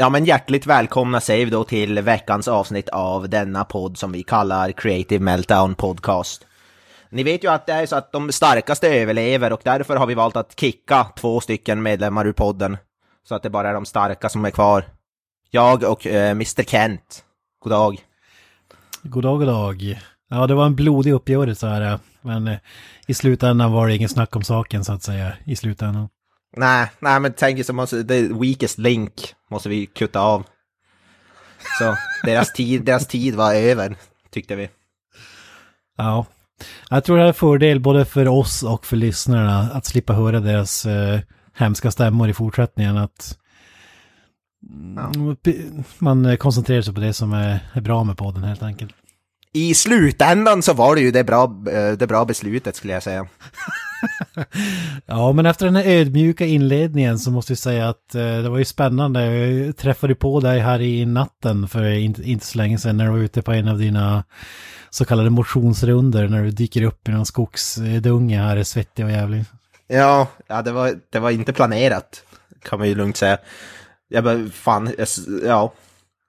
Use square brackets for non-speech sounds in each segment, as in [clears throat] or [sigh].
Ja men hjärtligt välkomna säger vi då till veckans avsnitt av denna podd som vi kallar Creative Meltdown Podcast. Ni vet ju att det är så att de starkaste överlever och därför har vi valt att kicka två stycken medlemmar ur podden. Så att det bara är de starka som är kvar. Jag och eh, uh, Mr Kent. God dag. God dag, god dag. Ja, det var en blodig uppgörelse här, eh, men eh, i slutändan var det ingen snack om saken så att säga, i slutändan. Nej, nej men tänk så måste, the weakest link måste vi kutta av. Så deras tid, deras tid var över, tyckte vi. Ja, jag tror det är fördel både för oss och för lyssnarna att slippa höra deras eh, hemska stämmor i fortsättningen. Att Ja. man koncentrerar sig på det som är, är bra med podden helt enkelt. I slutändan så var det ju det bra, eh, det bra beslutet skulle jag säga. [laughs] Ja, men efter den här ödmjuka inledningen så måste jag säga att eh, det var ju spännande. Jag träffade på dig här i natten för inte, inte så länge sedan när du var ute på en av dina så kallade motionsrunder när du dyker upp i någon skogsdunge här, svettig och jävlig. Ja, ja det, var, det var inte planerat, kan man ju lugnt säga. Jag bara, fan, jag, ja,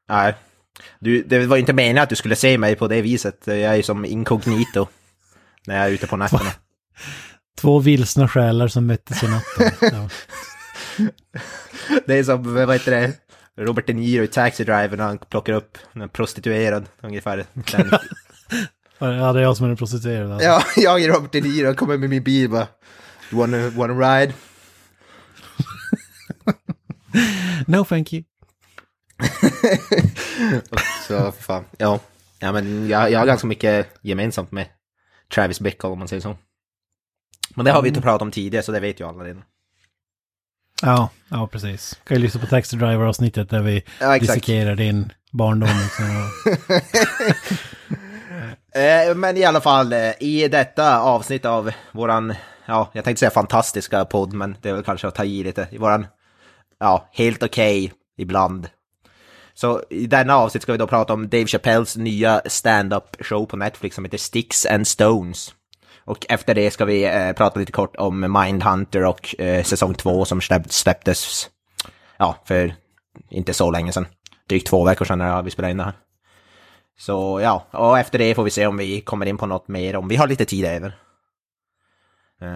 nej. Du, det var inte meningen att du skulle se mig på det viset. Jag är ju som inkognito när jag är ute på nätterna. [laughs] Två vilsna själar som möttes i natten. [laughs] Ja. Det är som, vad heter det, Robert De Niro i Taxi Driver när han plockar upp en prostituerad, ungefär. Den. [laughs] ja, det är jag som är den prostituerade. Alltså. Ja, jag är Robert De Niro, kommer med min bil bara. You wanna, wanna ride? No thank you. [laughs] Så fan, ja. Ja men jag, jag har ganska mycket gemensamt med Travis Bickle om man säger så. Men det har vi inte pratat om tidigare så det vet ju alla redan. Ja, ja precis. Kan ju lyssna på Taxi Driver-avsnittet där vi Ja, dissekerar din barndom. Liksom. [laughs] Eh, men i alla fall, eh, i detta avsnitt av våran, ja, jag tänkte säga fantastiska podd, men det är väl kanske att ta i lite. I våran, ja, helt okej ibland. Så i denna avsnitt ska vi då prata om Dave Chappelles nya stand-up show på Netflix som heter Sticks and Stones. Och efter det ska vi eh, prata lite kort om Mindhunter och eh, säsong två som släpptes, ja, för inte så länge sedan. Drygt två veckor sedan när vi spelade in det här. Så ja, och efter det får vi se om vi kommer in på något mer, om vi har lite tid över. Eh,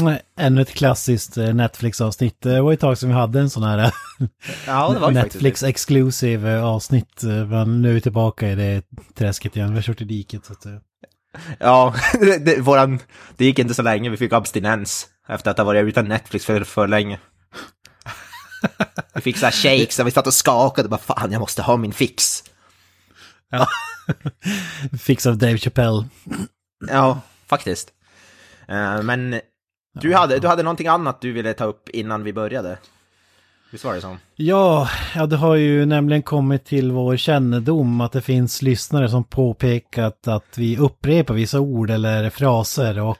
Mm, Ännu ett klassiskt eh, Netflix-avsnitt. Det var ett tag som vi hade en sån här eh, ja, det var ju faktiskt Netflix exclusive eh, avsnitt. eh, Men nu är vi tillbaka i det träsket igen. Vi har kört i diket. Så att, eh. Ja, [laughs] det, det, våran, det gick inte så länge, vi fick abstinens efter att ha varit utan Netflix för, för länge. Vi fick så här shakes och vi satt och skakade och bara fan jag måste ha min fix. [laughs] Fix av Dave Chappelle. Ja, faktiskt. Eh, men du hade, du hade någonting annat du ville ta upp innan vi började? Visst var det så? Ja, ja, det har ju nämligen kommit till vår kännedom att det finns lyssnare som påpekat att vi upprepar vissa ord eller fraser och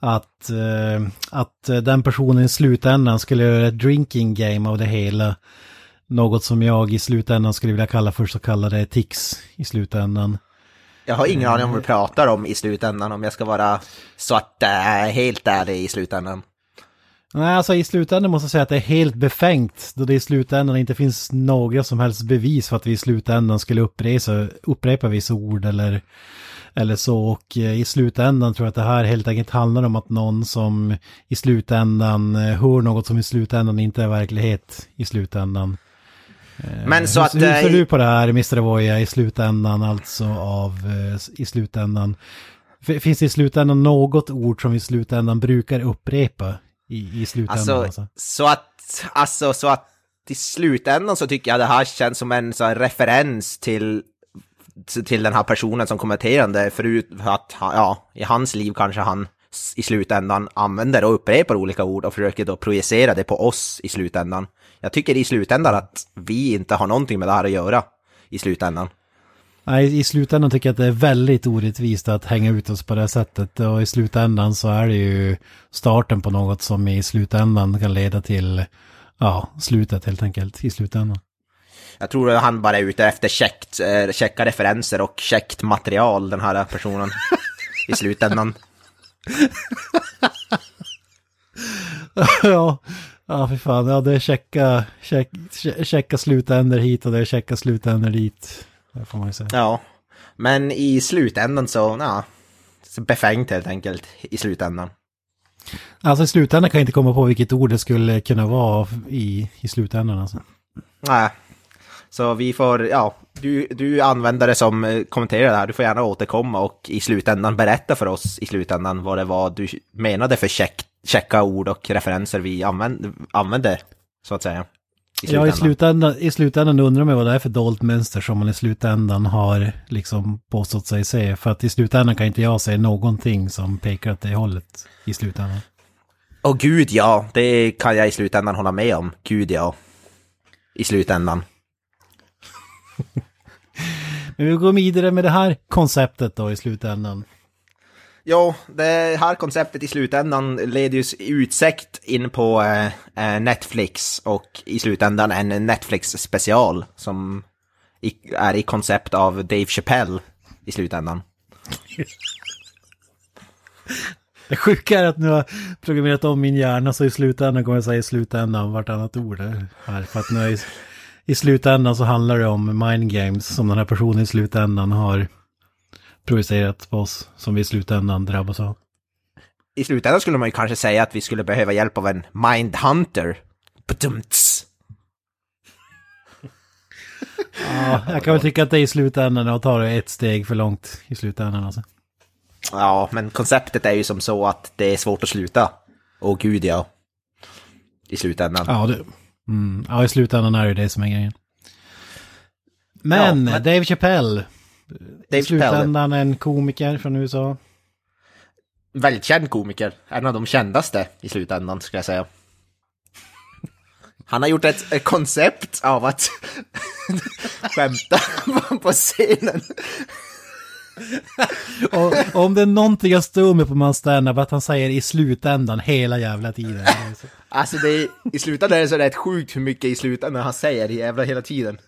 att, eh, att den personen i slutändan skulle göra ett drinking game av det hela. Något som jag i slutändan skulle vilja kalla för så kallade tics i slutändan. Jag har ingen aning om vad du pratar om i slutändan, om jag ska vara så att äh, eh, helt ärlig i slutändan. Nej, alltså i slutändan måste jag säga att det är helt befängt då det i slutändan inte finns några som helst bevis för att vi i slutändan skulle upprepa, upprepa vissa ord eller, eller så. Och eh, i slutändan tror jag att det här helt enkelt handlar om att någon som i slutändan eh, hör något som i slutändan inte är verklighet i slutändan. Men så hur, att... hur ser äh, du på det här, Mr. Voya, i slutändan alltså av, eh, i slutändan? Finns det i slutändan något ord som i slutändan brukar upprepa i, i slutändan? Alltså, Alltså, så att, alltså, så att i slutändan så tycker jag det här känns som en sån referens till, till den här personen som kommenterande, förut att, han- ja, i hans liv kanske han i slutändan använder och upprepar olika ord och försöker då projicera det på oss i slutändan. Jag tycker i slutändan att vi inte har någonting med det här att göra i slutändan. Nej, i slutändan tycker jag att det är väldigt orättvist att hänga ut oss på det sättet. Och i slutändan så är det ju starten på något som i slutändan kan leda till, ja, slutet helt enkelt i slutändan. Jag tror att han bara är ute efter checkt, eh, checka referenser och checkt material, den här personen. I slutändan. [laughs] [laughs] ja, ja för fan. Ja, det är checka, check, checka slutänder hit och det är checka slutänder dit. Det får man ju säga. Ja. Men i slutändan så, ja. Så befängt helt enkelt i slutändan. Alltså i slutändan kan jag inte komma på vilket ord det skulle kunna vara i, i slutändan alltså. Nej. Så vi får, ja, du, du användare som eh, kommenterar det här, du får gärna återkomma och i slutändan berätta för oss i slutändan vad det var du menade för check, checka ord och referenser vi använde, använde så att säga. I ja, i slutändan, i slutändan undrar man vad det är för dolt mönster som man i slutändan har liksom påstått sig se. För att i slutändan kan inte jag säga någonting som pekar åt det hållet i slutändan. Och gud ja, det kan jag i slutändan hålla med om. Gud ja. I slutändan. [laughs] Men vi går vidare med det här konceptet då i slutändan. Ja, det här konceptet i slutändan leder ju utsikt in på eh, Netflix och i slutändan en Netflix-special som i, är i koncept av Dave Chappelle i slutändan. [laughs] Det sjuka är att nu har programmerat om min hjärna så i slutändan kommer jag säga i slutändan vartannat ord här. För att nu är i, i slutändan så handlar det om mind games som den här personen i slutändan har projicerat på oss som vi i slutändan drabbas av. I slutändan skulle man ju kanske säga att vi skulle behöva hjälp av en mindhunter. Badumts. ja, jag kan väl tycka att det är i slutändan och tar det ett steg för långt i slutändan alltså. Ja, men konceptet är ju som så att det är svårt att sluta. Åh gud ja. I slutändan. Ja, det, mm, ja i slutändan är det det som är grejen. Men, ja, men... Dave Chappelle. Dave I slutändan Chappelle. en komiker från USA. Väldigt känd komiker. En av de kändaste i slutändan, ska jag säga. Han har gjort ett, ett koncept av att [laughs] skämta [laughs] på scenen. Och, om det är någonting jag står med på Mans standup att han säger i slutändan hela jävla tiden. alltså det är, i slutändan är det så rätt sjukt hur mycket i slutändan han säger jävla hela tiden.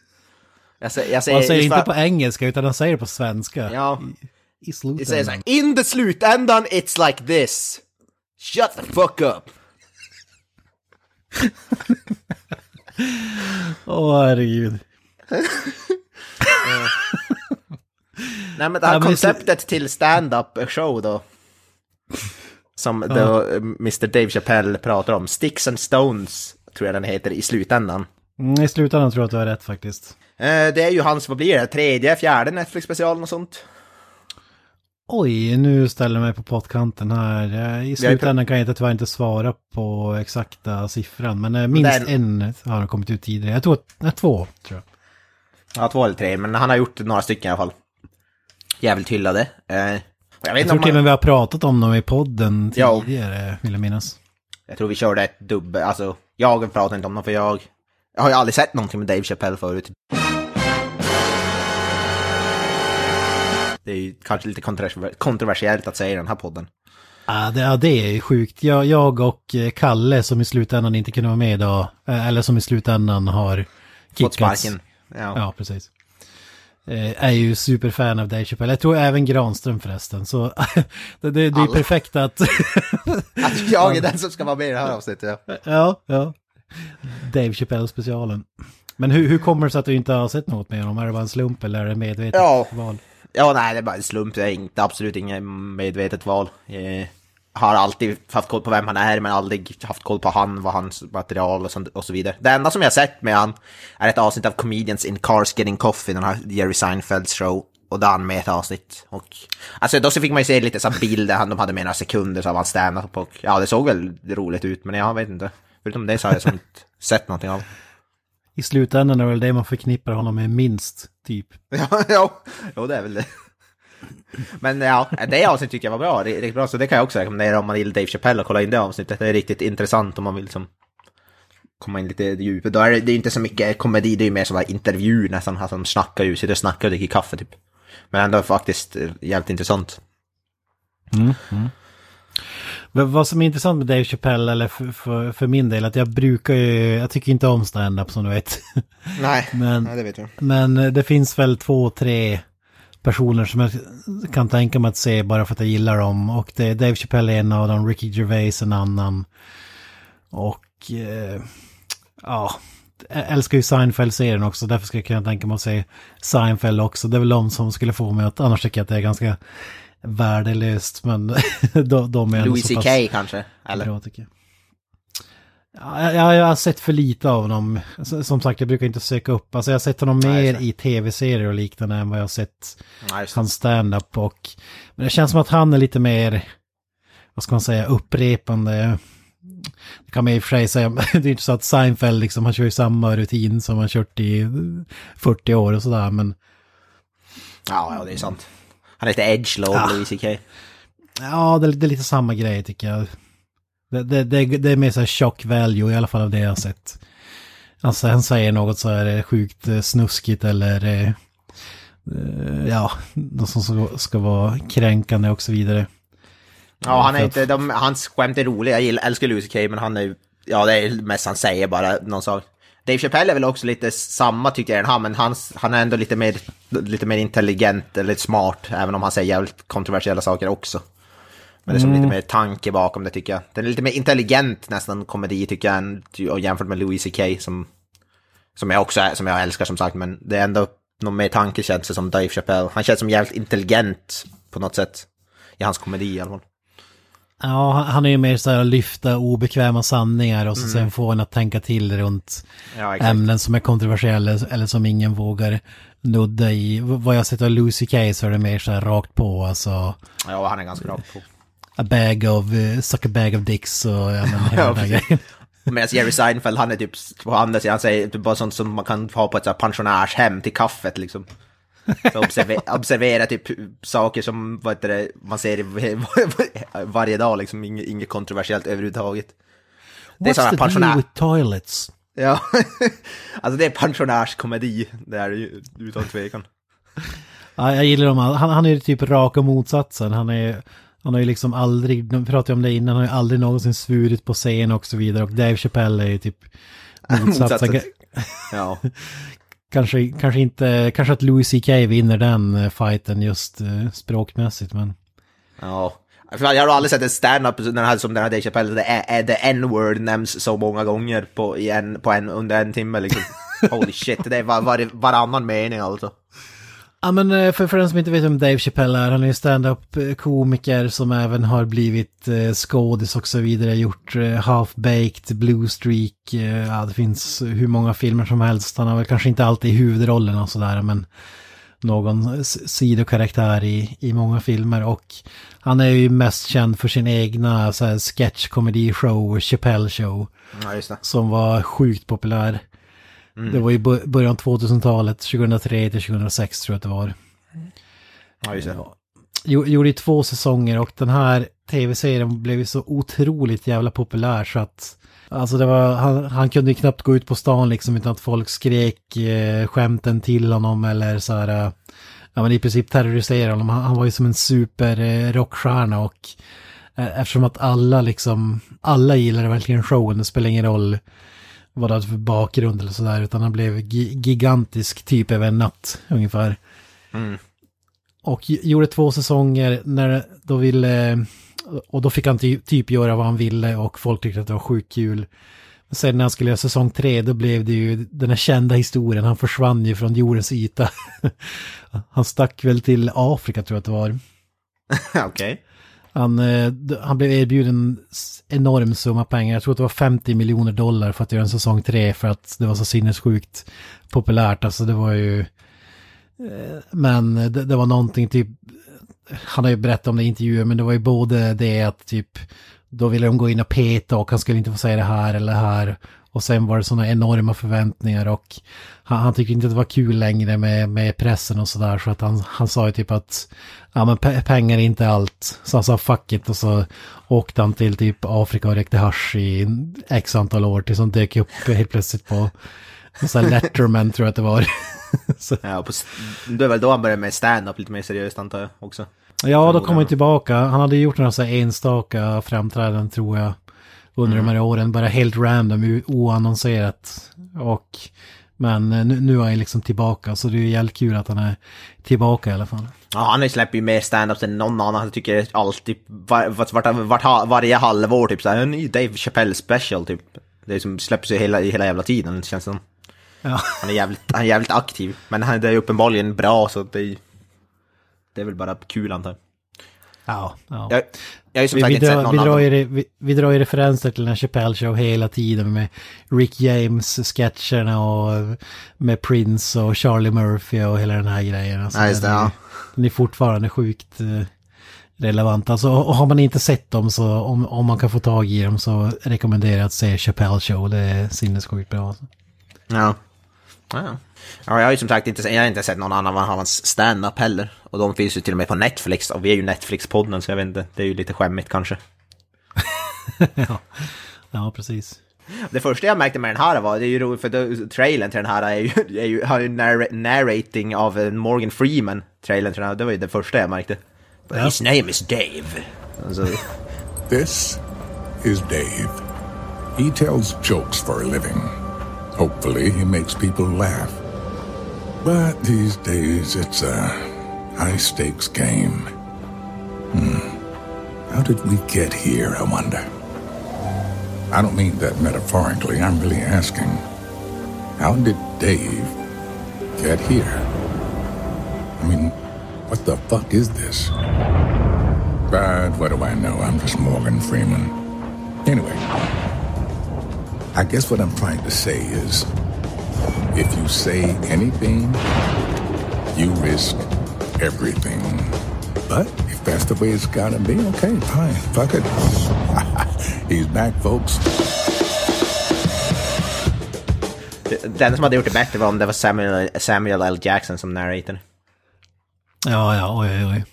Jag säger, jag säger, han säger inte på engelska utan han säger på svenska. Ja. I, i slutändan. säger så här, in the slutändan it's like this. Shut the fuck up. Åh oh, herregud. [laughs] Nej men det här ja, konceptet till stand-up show då. Som ja. då Mr Dave Chappelle pratar om. Sticks and Stones tror jag den heter i slutändan. Mm, I slutändan tror jag att du har rätt faktiskt. Eh, det är ju hans, vad blir det, tredje, fjärde Netflix-specialen och sånt. Oj, nu ställer jag mig på pottkanten här. Eh, I slutändan kan jag inte, tyvärr inte svara på exakta siffran, men eh, minst den... en har kommit ut tidigare. Jag tror att, två, tror jag. Ja, två eller tre, men han har gjort några stycken i alla fall jävligt hyllade. Eh, jag, jag tror till och med vi har pratat om dem i podden tidigare, ja. vill jag minnas. Jag tror vi körde ett dubbel, alltså jag pratar inte om dem för jag, jag har ju aldrig sett någonting med Dave Chappelle förut. Det är ju kanske lite kontroversiellt att säga i den här podden. Ja, det, ja, det är sjukt. Jag, jag och eh, Kalle som i slutändan inte kunde vara med idag, eh, eller som i slutändan har kickats. Fått sparken. Ja. ja, precis. Eh, är ju superfan av Dave Chappelle. Jag tror även Granström förresten. Så [laughs] det, det, det är perfekt att... [laughs] att jag är den som ska vara med i det här avsnittet. Ja, ja. ja. Dave Chappelle-specialen. Men hur, hur kommer det sig att du inte har sett något med honom? Är det bara en slump eller är det medvetet ja. val? Ja, nej, det är bara en slump. Det är inte, absolut inget medvetet val. Eh, har alltid haft koll på vem han är, men aldrig haft koll på han, vad hans material och, sånt, och så vidare. Det enda som jag sett med han är ett avsnitt av Comedians in Cars Getting Coffee, den här Jerry Seinfelds show. Och där han med ett avsnitt. Och, alltså då så fick man ju se lite så bilder, de hade med några sekunder så av hans standup och ja, det såg väl roligt ut, men jag vet inte. Förutom det så har jag inte [laughs] sett någonting av. I slutändan är det väl det man förknippar honom med minst, typ. [laughs] Ja, ja, jo, det är väl det. Men ja, det avsnittet tycker jag var bra, riktigt bra, så det kan jag också rekommendera om man gillar Dave Chappelle och kolla in det avsnittet. Det är riktigt intressant om man vill liksom komma in lite djupare. Då är det, det är inte så mycket komedi, det är mer som en intervju nästan. Att de snackar ju, sitter och snackar och dricker kaffe typ. Men ändå faktiskt eh, jävligt intressant. Men vad som är intressant med Dave Chappelle, eller för, för, för min del, att jag brukar ju, jag tycker inte om stand-up som du vet. Nej, [laughs] Men- nej det vet jag. Men eh, det finns väl två, tre personer som jag kan tänka mig att se bara för att jag gillar dem. Och det är Dave Chappelle en av dem, Ricky Gervais en annan. Och eh, ja, jag älskar ju Seinfeld-serien också, därför ska jag kunna tänka mig att se Seinfeld också. Det är väl de som skulle få mig att, annars tycker jag att det är ganska värdelöst, men [laughs] de, de är Louis CK kanske? Eller? bra tycker jag. Ja, jag, jag har sett för lite av honom. S- Som sagt, jag brukar inte söka upp. Alltså jag har sett honom Nej, mer i tv-serier och liknande än vad jag har sett Nej, hans stand-up och... Men det känns som att han är lite mer, vad ska man säga, upprepande. Det kan man i och för sig säga, [laughs] det är inte så att Seinfeld liksom, han kör ju samma rutin som han kört i 40 år och sådär, men... Ja, ja, det är sant. Han är lite edgelord, Ah. Louis CK. Ja, det, det är lite samma grej tycker jag. Det, det, det, det är mer så här shock value i alla fall av det jag har sett. Alltså han säger något så är det sjukt eh, snuskigt eller eh, eh, ja, något som ska, ska vara kränkande och så vidare. Ja, han är inte, de, hans skämt är roliga. Jag gillar, älskar Louis CK, men han är ja det är mest han säger bara någon sak. Dave Chappelle är väl också lite samma tycker jag än han, men hans, han är ändå lite mer, lite mer intelligent eller smart, även om han säger jävligt kontroversiella saker också. Men det är som lite mer tanke bakom det tycker jag. Den är lite mer intelligent nästan komedi tycker jag, och jämfört med Louis CK som, som jag också som jag älskar som sagt, men det är ändå någon mer tanke känns det som Dave Chappelle. Han känns som jävligt intelligent på något sätt. I hans komedi i alla fall. Ja, han- är ju mer så här att lyfta obekväma sanningar och så sen få en att tänka till runt Ja, ämnen som är kontroversiella eller som ingen vågar nudda i. Vad jag sett av Lucy Kay så är det mer så här rakt på, alltså Ja, han är ganska bra på. A bag of, uh, suck a bag of dicks och ja men [laughs] hela den här precis. grejen. [laughs] Medan Jerry Seinfeld, han är typ på andra sidan, han säger typ bara sånt som man kan ha på ett så pensionärshem till kaffet liksom. Så observer, [laughs] observera typ saker som vad heter det, man ser varje dag, liksom inget, kontroversiellt överhuvudtaget. Det är What's the deal pensionär... with toilets? Ja, alltså det är pensionärskomedi, det är ju utan tvekan. Ja, jag gillar dem. Han, han är typ raka motsatsen. Han är han har ju liksom aldrig, de pratade om det innan, han har ju aldrig någonsin svurit på scen och så vidare. Och Dave Chappelle är ju typ [laughs] motsatsen. [laughs] Ja, kanske, kanske inte, kanske att Louis CK vinner den eh, fighten just eh, språkmässigt men. ja. Jag har aldrig sett en stand-up den här, som den här Dave Chappelle, det är, är the n-word nämns så många gånger på, en, på en, under en timme liksom. [laughs] Holy shit, det är var, var, varannan mening alltså. Ja men eh, för, för den som inte vet vem Dave Chappelle är, han är ju stand-up eh, som även har blivit eh, skådis och så vidare, gjort eh, Half-Baked, Blue Streak, eh, ja det finns hur många filmer som helst, han har väl kanske inte alltid huvudrollen och sådär men någon sidokaraktär i, i många filmer. Och han är ju mest känd för sin egna så här, sketch-komedi-show, Chappelle Show Ja, som var sjukt populär. Det var i början av 2000-talet, 2003 till 2006 tror jag att det var. Ja, just det. Jo- Gjorde i två säsonger och den här tv-serien blev ju så otroligt jävla populär så att Alltså det var, han, han kunde ju knappt gå ut på stan liksom utan att folk skrek eh, skämten till honom eller så här, eh, ja men i princip terroriserade honom. Han, han var ju som en super eh, rockstjärna och eh, eftersom att alla liksom, alla gillade verkligen showen, det spelar ingen roll vad det hade för bakgrund eller sådär utan han blev gi- gigantisk typ över en natt ungefär. Och gi- gjorde två säsonger när då ville, och då fick han ty, typ göra vad han ville och folk tyckte att det var sjukt kul. Men sen när han skulle göra säsong tre då blev det ju den här kända historien, han försvann ju från jordens yta. [laughs] han stack väl till Afrika tror jag att det var. [laughs] Okej. Han, eh, han blev erbjuden en enorm summa pengar, jag tror att det var 50 miljoner dollar för att göra en säsong tre för att det var så sinnessjukt populärt. Alltså det var ju... eh, Men det, det var någonting typ... Han har ju berättat om det i intervjuer, men det var ju både det att typ... Då ville de gå in och peta och han skulle inte få säga det här eller det här. Och sen var det sådana enorma förväntningar och han, han tyckte inte att det var kul längre med, med pressen och sådär. Så att han, han sa ju typ att ja, men pe pengar är inte allt. Så han sa fuck it och så åkte han till typ Afrika och rökte hasch i x antal år tills han dök upp helt plötsligt på så Letterman tror jag att det var. [laughs] så. Ja, på, det är väl då han började med stand-up lite mer seriöst antar jag också. Ja, då kom han tillbaka. Han hade gjort några så enstaka framträdanden tror jag. Under mm. de här åren, bara helt random, oannonserat. Och, men nu, nu är han liksom tillbaka, så det är jävligt kul att han är tillbaka i alla fall. Ja, han släpper ju mer stand-ups än någon annan. Jag tycker alltid, var, var, var, var, varje halvår typ såhär, en ny Dave Chappelle special typ. Det som släpps ju hela, hela jävla tiden, känns det som. Ja. Han, är jävligt, han är jävligt aktiv. Men han är uppenbarligen bra så det, det är väl bara kul antar jag. Ja, ja. Jag, jag har ju som vi, sagt vi, inte drar, sett någon vi, drar annan. ju, vi, vi drar ju referenser till den här Chappelle Show hela tiden med Rick James-sketcherna och med Prince och Charlie Murphy och hela den här grejen. Alltså, Ja, just det, den, ja. är, den är fortfarande sjukt eh, relevant. Alltså, och har man inte sett dem så, om, om man kan få tag i dem så rekommenderar jag att se Chappelle Show. Det är sinnessjukt bra. Alltså. Ja. Ja, ja. ja, jag har ju som sagt inte, jag har inte sett någon annan av hans stand-up heller. Och de finns ju till och med på Netflix, och vi är ju Netflix-podden så jag vet inte, det är ju lite skämmigt kanske. [laughs] ja. ja, precis. Det första jag märkte med den här var, det är ju roligt för då, trailern till den här är ju, [laughs] är ju, har ju narr narrating av eh, Morgan Freeman, trailern till den här, det var ju det första jag märkte. But. His name is Dave. Alltså, [laughs] This is Dave. He tells jokes for a living. Hopefully, he makes people laugh. But these days, it's a high stakes game. Hmm. How did we get here, I wonder? I don't mean that metaphorically. I'm really asking. How did Dave get here? I mean, what the fuck is this? But what do I know? I'm just Morgan Freeman. Anyway, I guess what I'm trying to say is if you say anything, you risk everything. But if that's the way it's gotta be, okay, fine. Fuck it. [laughs] He's back, folks. enda som hade gjort det bättre var om det var Samuel, Samuel L. Jackson som narrator. Ja, ja, oj, oj, oj.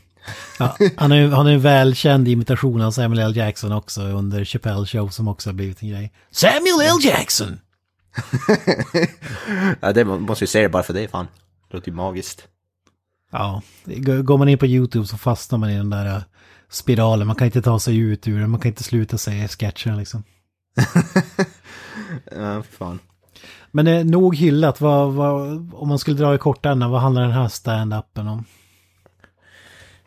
Ja, han är han är en välkänd imitation av Samuel L. Jackson också under Chappelle Show som också har blivit en grej. Samuel L. Jackson! [laughs] Ja, det må- måste ju se det bara för det, fan. Det låter ju magiskt. Ja, går man in på YouTube så fastnar man i den där eh, spiralen. Man kan inte ta sig ut ur den, man kan inte sluta säga sketchen liksom. [laughs] Ja, fan. Men eh, nog hyllat, vad, vad, om man skulle dra i kortändan, vad handlar den här stand-upen om?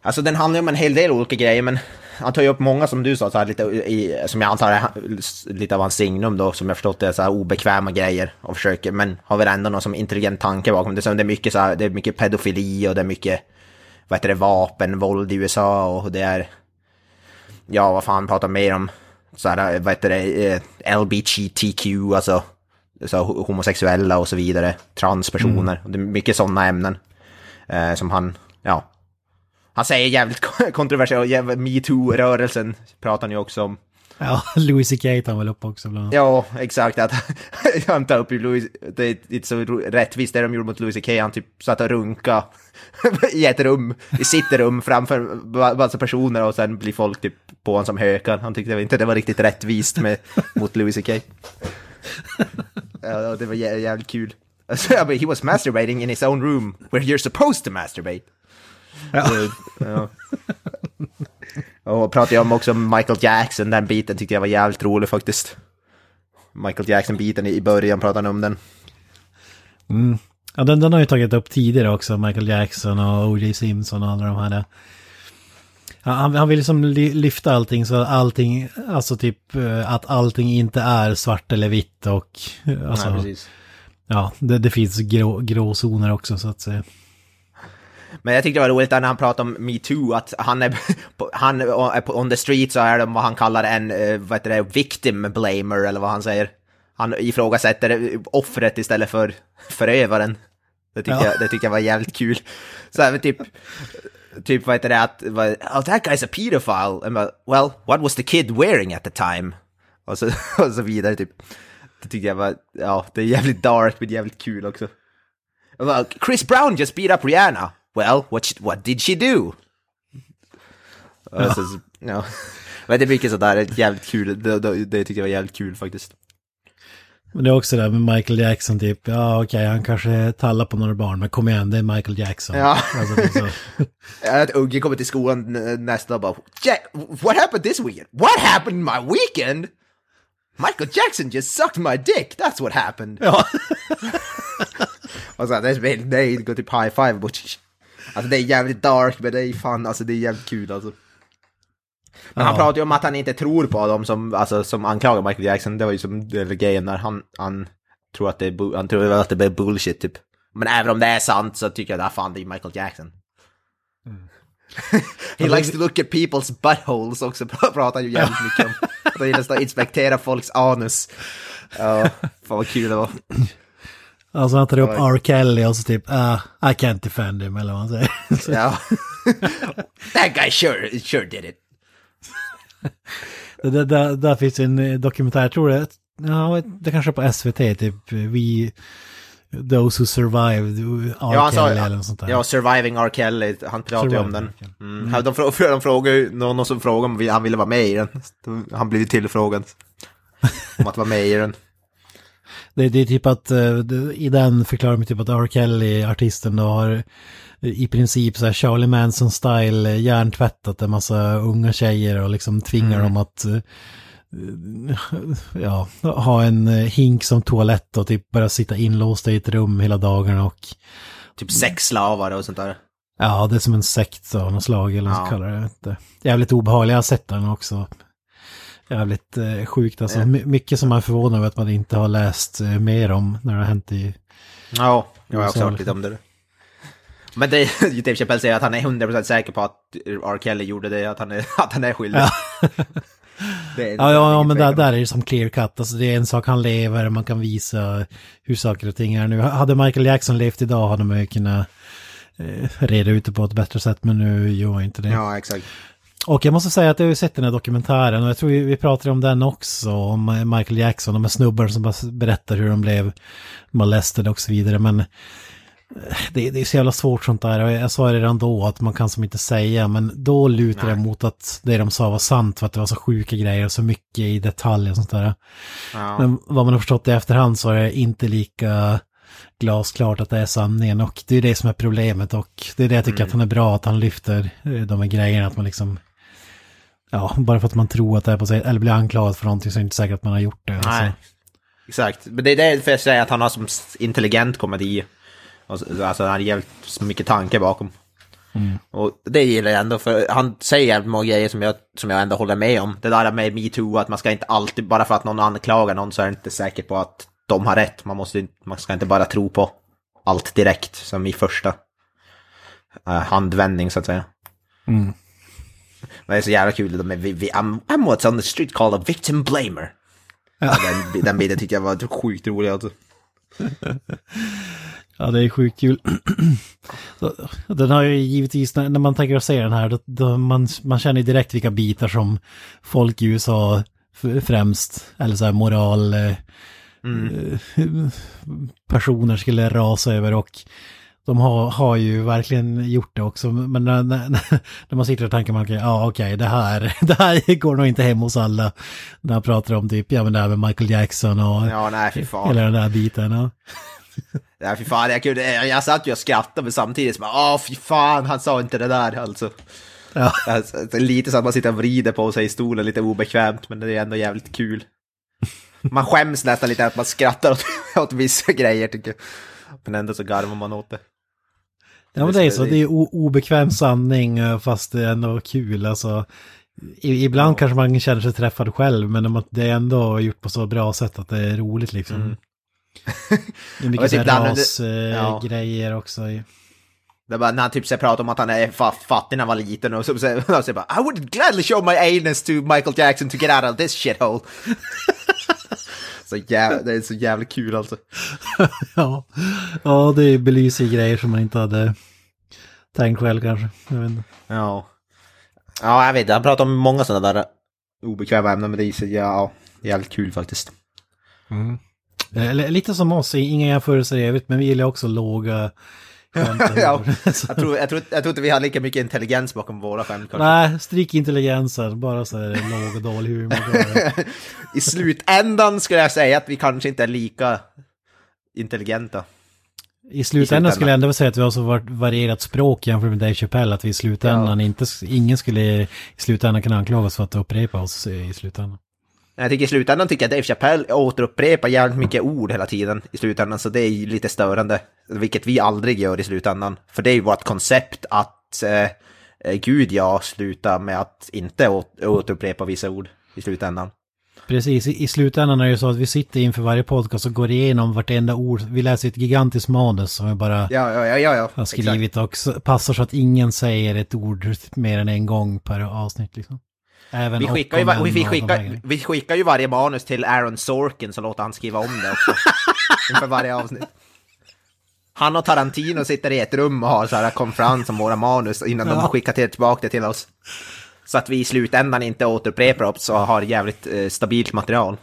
Alltså den handlar om en hel del olika grejer, men han tar ju upp många som du sa, så här, lite i, som jag antar är lite av hans signum då, som jag förstått det, så här obekväma grejer och försöker, men har väl ändå någon som intelligent tanke bakom det. Så det är mycket så här, det är mycket pedofili och det är mycket, vad heter det, vapen, våld i USA och det är, ja vad fan pratar mer om, så här, vad heter det, eh, LBGTQ, alltså, så homosexuella och så vidare, transpersoner, och det är mycket sådana ämnen eh, som han, ja, han säger jävligt [laughs] kontroversiellt, jävligt metoo-rörelsen pratar han ju också om. Ja, [laughs] Louis CK tar han väl upp också bland annat. Ja, exakt. Att [laughs] han tar upp Louis, det är inte så rättvist det de gjorde mot Louis CK. Han typ satt och runka i ett rum, i sitt rum framför massa personer och sen blir folk typ på honom som hökar. Han tyckte inte det var riktigt rättvist med, mot Louis CK. Ja, det var jä- jävligt kul. Alltså, he was masturbating in his own room where you're supposed to masturbate. Ja. Och pratade jag om också Michael Jackson, den biten tyckte jag var jävligt rolig faktiskt. Michael Jackson-biten i i början pratade han om den. Ja, den, den har ju tagit upp tidigare också, Michael Jackson och O.J. Simpson och alla de här. Han, han vill liksom li- lyfta allting så att allting, alltså typ eh, att allting inte är svart eller vitt och eh, alltså, Nej, precis. ja, det, det finns grå, gråzoner också så att säga. Men jag tyckte det var roligt när han pratade om metoo, att han är, [laughs] han är på on the street så är de vad han kallar en, eh, vad heter det, victim blamer eller vad han säger. Han ifrågasätter offret istället för förövaren. Det tyckte, Ja. jag, det tyckte jag var jävligt kul. Så även typ, typ vad heter det, att, oh that guy's a pedophile. And well, what was the kid wearing at the time? Och så, [laughs] och så vidare typ. Det tyckte jag var, ja, det är jävligt dark men jävligt kul också. Chris Brown just beat up Rihanna. Well, what, sh- what did she do? Ja. Så, så, ja. Men det är mycket sådär, jävligt kul, det, det, det tyckte jag var jävligt kul faktiskt. Men det är också det där med Michael Jackson typ, ja okej han kanske tallar på några barn, men kom igen det är Michael Jackson. Ja. Alltså. [laughs] Att Ugge kommer till skolan nästa och bara Jack, what happened this weekend? What happened my weekend? Michael Jackson just sucked my dick, that's what happened. Ja. [laughs] och så det är helt nöjd, går typ high five. But, alltså det är jävligt dark, men det är fan, alltså det är jävligt kul alltså. Men han pratar ju om att han inte tror på dem som, alltså, som anklagar Michael Jackson. Det var ju som grejen när han, han tror att det är, han tror att det är bullshit typ. Men även om det är sant så tycker jag att fan det är Michael Jackson. [laughs] He likes to look at people's buttholes också, pra- [laughs] pratar ju jävligt mycket om. Att han gillar att inspektera folks anus. Ja, fan vad kul det var. [laughs] Alltså han tar upp R. Kelly och så typ, ah, I can't defend him eller vad man säger. [laughs] Ja. [laughs] That guy sure, sure did it. det, där, där finns en eh, dokumentär, jag tror det, ja, det kanske är på SVT, typ, We, Those Who Survived, R. Ja, han sa Kelly eller något sånt där. ja, Surviving R. Kelly, han pratade ju om den. Kelly. Mm. De, frå- de frågade ju, någon, någon som frågade om han ville vara med i den. Han blev ju tillfrågad om att vara med i den. Det, det är typ att eh, i den förklarar de typ att R. Kelly, artisten, då har eh, i princip så här Charlie Manson-style eh, hjärntvättat en massa unga tjejer och liksom tvingar dem att ja, ha en hink som toalett och typ bara sitta inlåsta i ett rum hela dagarna och Typ sexslavar och sånt där. ja, det är som en sekt av något slag eller vad man Ja. ska kalla det. Jävligt obehaglig, jag har sett den också. Jävligt eh, sjukt alltså. My- mycket som man är förvånad över att man inte har läst eh, mer om när det har hänt i Ja, jag har också Så- hört lite om det. Men det [laughs] är Dave Chappelle säger att han är 100% säker på att R. Kelly gjorde det, att han är, att han är skyldig. [laughs] Det är- Ja, ja, ja men där, där är det som clear cut. Alltså det är en sak han lever, man kan visa hur saker och ting är nu. Hade Michael Jackson levt idag hade man ju kunnat eh, reda ut det på ett bättre sätt, men nu gör jag inte det. Ja, exakt. Och jag måste säga att jag har ju sett den här dokumentären och jag tror vi pratade om den också, om Michael Jackson, de här snubbarna som bara berättar hur de blev molested och så vidare. Men eh, det, det är så jävla svårt sånt där. Och jag sa redan då att man kan som inte säga, men då lutar det mot att det de sa var sant för att det var så sjuka grejer och så mycket i detalj och sånt där. Ja. Men vad man har förstått i efterhand så är det inte lika glasklart att det är sanningen och det är det som är problemet och det är det jag tycker att han är bra att han lyfter eh, de här grejerna att man liksom Ja, bara för att man tror att det är på sig, eller blir anklagad för någonting så är det inte säkert att man har gjort det. Nej, Alltså. exakt. Men det är därför jag säger att han har som intelligent komedi. Alltså han har jävligt mycket tanke bakom. Och det gillar jag ändå, för han säger jävligt många grejer som jag, som jag ändå håller med om. Det där med metoo, att man ska inte alltid, bara för att någon anklagar någon så är det inte säkert på att de har rätt. Man, måste, man ska inte bara tro på allt direkt, som i första eh, handvändning så att säga. Mm. Men det är så jävla kul, där med vi, vi, I'm, I'm what's on the street called a victim blamer. Den, den bilden tyckte jag var sjukt rolig alltså. Ja, det är sjukt kul. Den har ju givetvis, när, man tänker se den här, då, då man, man känner ju direkt vilka bitar som folk i USA främst, eller så här moral, eh, eh, personer skulle rasa över och de har, har ju verkligen gjort det också, men när, när, [laughs] när man sitter och tänker man, okej, ja okej, det här, [laughs] det här går nog inte hem hos alla. När han pratar om typ, ja men det här med Michael Jackson och Ja, nej fy fan. hela den där biten. Ja. [laughs] Nej fy fan, jag, kunde, jag satt ju och skrattade men samtidigt så bara, åh fy fan, han sa inte det där alltså. Ja. Alltså, lite så att man sitter och vrider på sig i stolen, lite obekvämt, men det är ändå jävligt kul. Man skäms nästan lite att man skrattar åt, åt vissa grejer tycker jag. Men ändå så garvar man åt det. Ja men det är så, det är obekväm sanning eh, fast det är ändå kul alltså. Ibland kanske man känner sig träffad själv men det är ändå gjort på så bra sätt att det är roligt liksom. [laughs] Det är mycket typ sådär ibland- ja. rasgrejer också. Det bara när han typ så pratar om att han är fa- fattig när han var liten och så [laughs] säger bara I would gladly show my anus to Michael Jackson to get out of this shithole. [laughs] så jävla, det är så jävla kul alltså. ja. ja, det belyser grejer som man inte hade tänkt själv kanske. Jag vet inte. Ja. Ja, jag vet inte. Han pratar om många sådana där obekväma ämnen, men det är så ja, jävligt kul faktiskt. Eller, lite som oss, inga jämförelser i övrigt, men vi gillar också låga [laughs] ja, [laughs] jag, tror, jag, tror, jag tror inte vi har lika mycket intelligens bakom våra skämt kanske. Nej, stryk intelligensen, bara så här låg och dålig humor. [laughs] I slutändan skulle jag säga att vi kanske inte är lika intelligenta. I slutändan skulle jag ändå säga att vi har så var- varierat språk jämfört med Dave Chappelle, att vi i slutändan inte, ingen skulle i slutändan kunna anklagas för att upprepa oss i slutändan. Jag tycker i slutändan tycker jag Dave Chappelle återupprepar jävligt mycket ord hela tiden i slutändan, så det är lite störande. Vilket vi aldrig gör i slutändan. För det är ju vårt koncept att, eh, eh, gud ja, sluta med att inte åt, återupprepa vissa ord i slutändan. Precis, i, i slutändan är det så att vi sitter inför varje podcast och går igenom vartenda ord. Vi läser ett gigantiskt manus som vi bara Ja, ja, ja, har skrivit och s- passar så att ingen säger ett ord mer än en gång per avsnitt liksom. Även Vi och skickar, ju, och vi, och här skickar, vi skickar ju varje manus till Aaron Sorkin så låter han skriva om det också. [laughs] Inför varje avsnitt. Han och Tarantino sitter i ett rum och har så här konferens om våra manus innan de skickar till, tillbaka det till oss. Så att vi i slutändan inte återupprepar oss och har jävligt eh, stabilt material.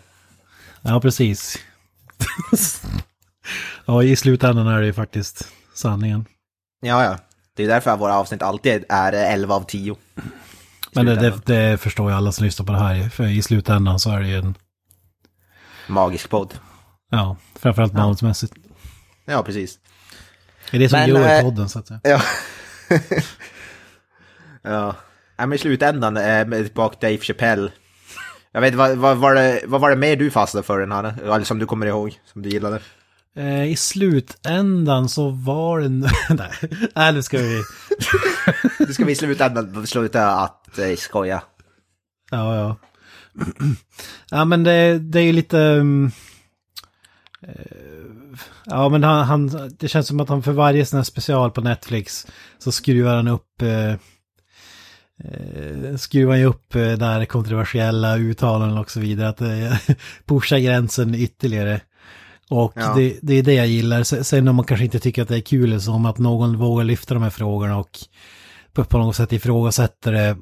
Ja, precis. [laughs] ja, i slutändan är det ju faktiskt sanningen. Ja, ja. Det är därför våra avsnitt alltid är eh, 11 av 10. Men det, det, det förstår ju alla som lyssnar på det här. För i slutändan så är det ju en, Magisk podd. ja, framförallt manusmässigt. Ja, precis. Det är det som Men, gör eh, podden så att säga. Ja. [laughs] ja. Men i slutändan, eh, till Dave Chappelle. Jag vet, vad, vad, var det, vad var det mer du fastnade för den här? Eller som du kommer ihåg, som du gillade? Eh, I slutändan så var det... [laughs] Nej, Nej, nu ska vi... Nu ska vi i slutändan sluta att eh, skoja. Ja, ja. [clears throat] ja, men det, det är ju lite... um, ja, men han, han, det känns som att han för varje sån här special på Netflix så skruvar han upp... Eh, eh, skruvar ju upp eh, där kontroversiella uttalanden och så vidare. Att eh, [laughs] pusha gränsen ytterligare. Och Ja. det, det är det jag gillar. Sen om man kanske inte tycker att det är kul som att någon vågar lyfta de här frågorna och på, på något sätt ifrågasätter det.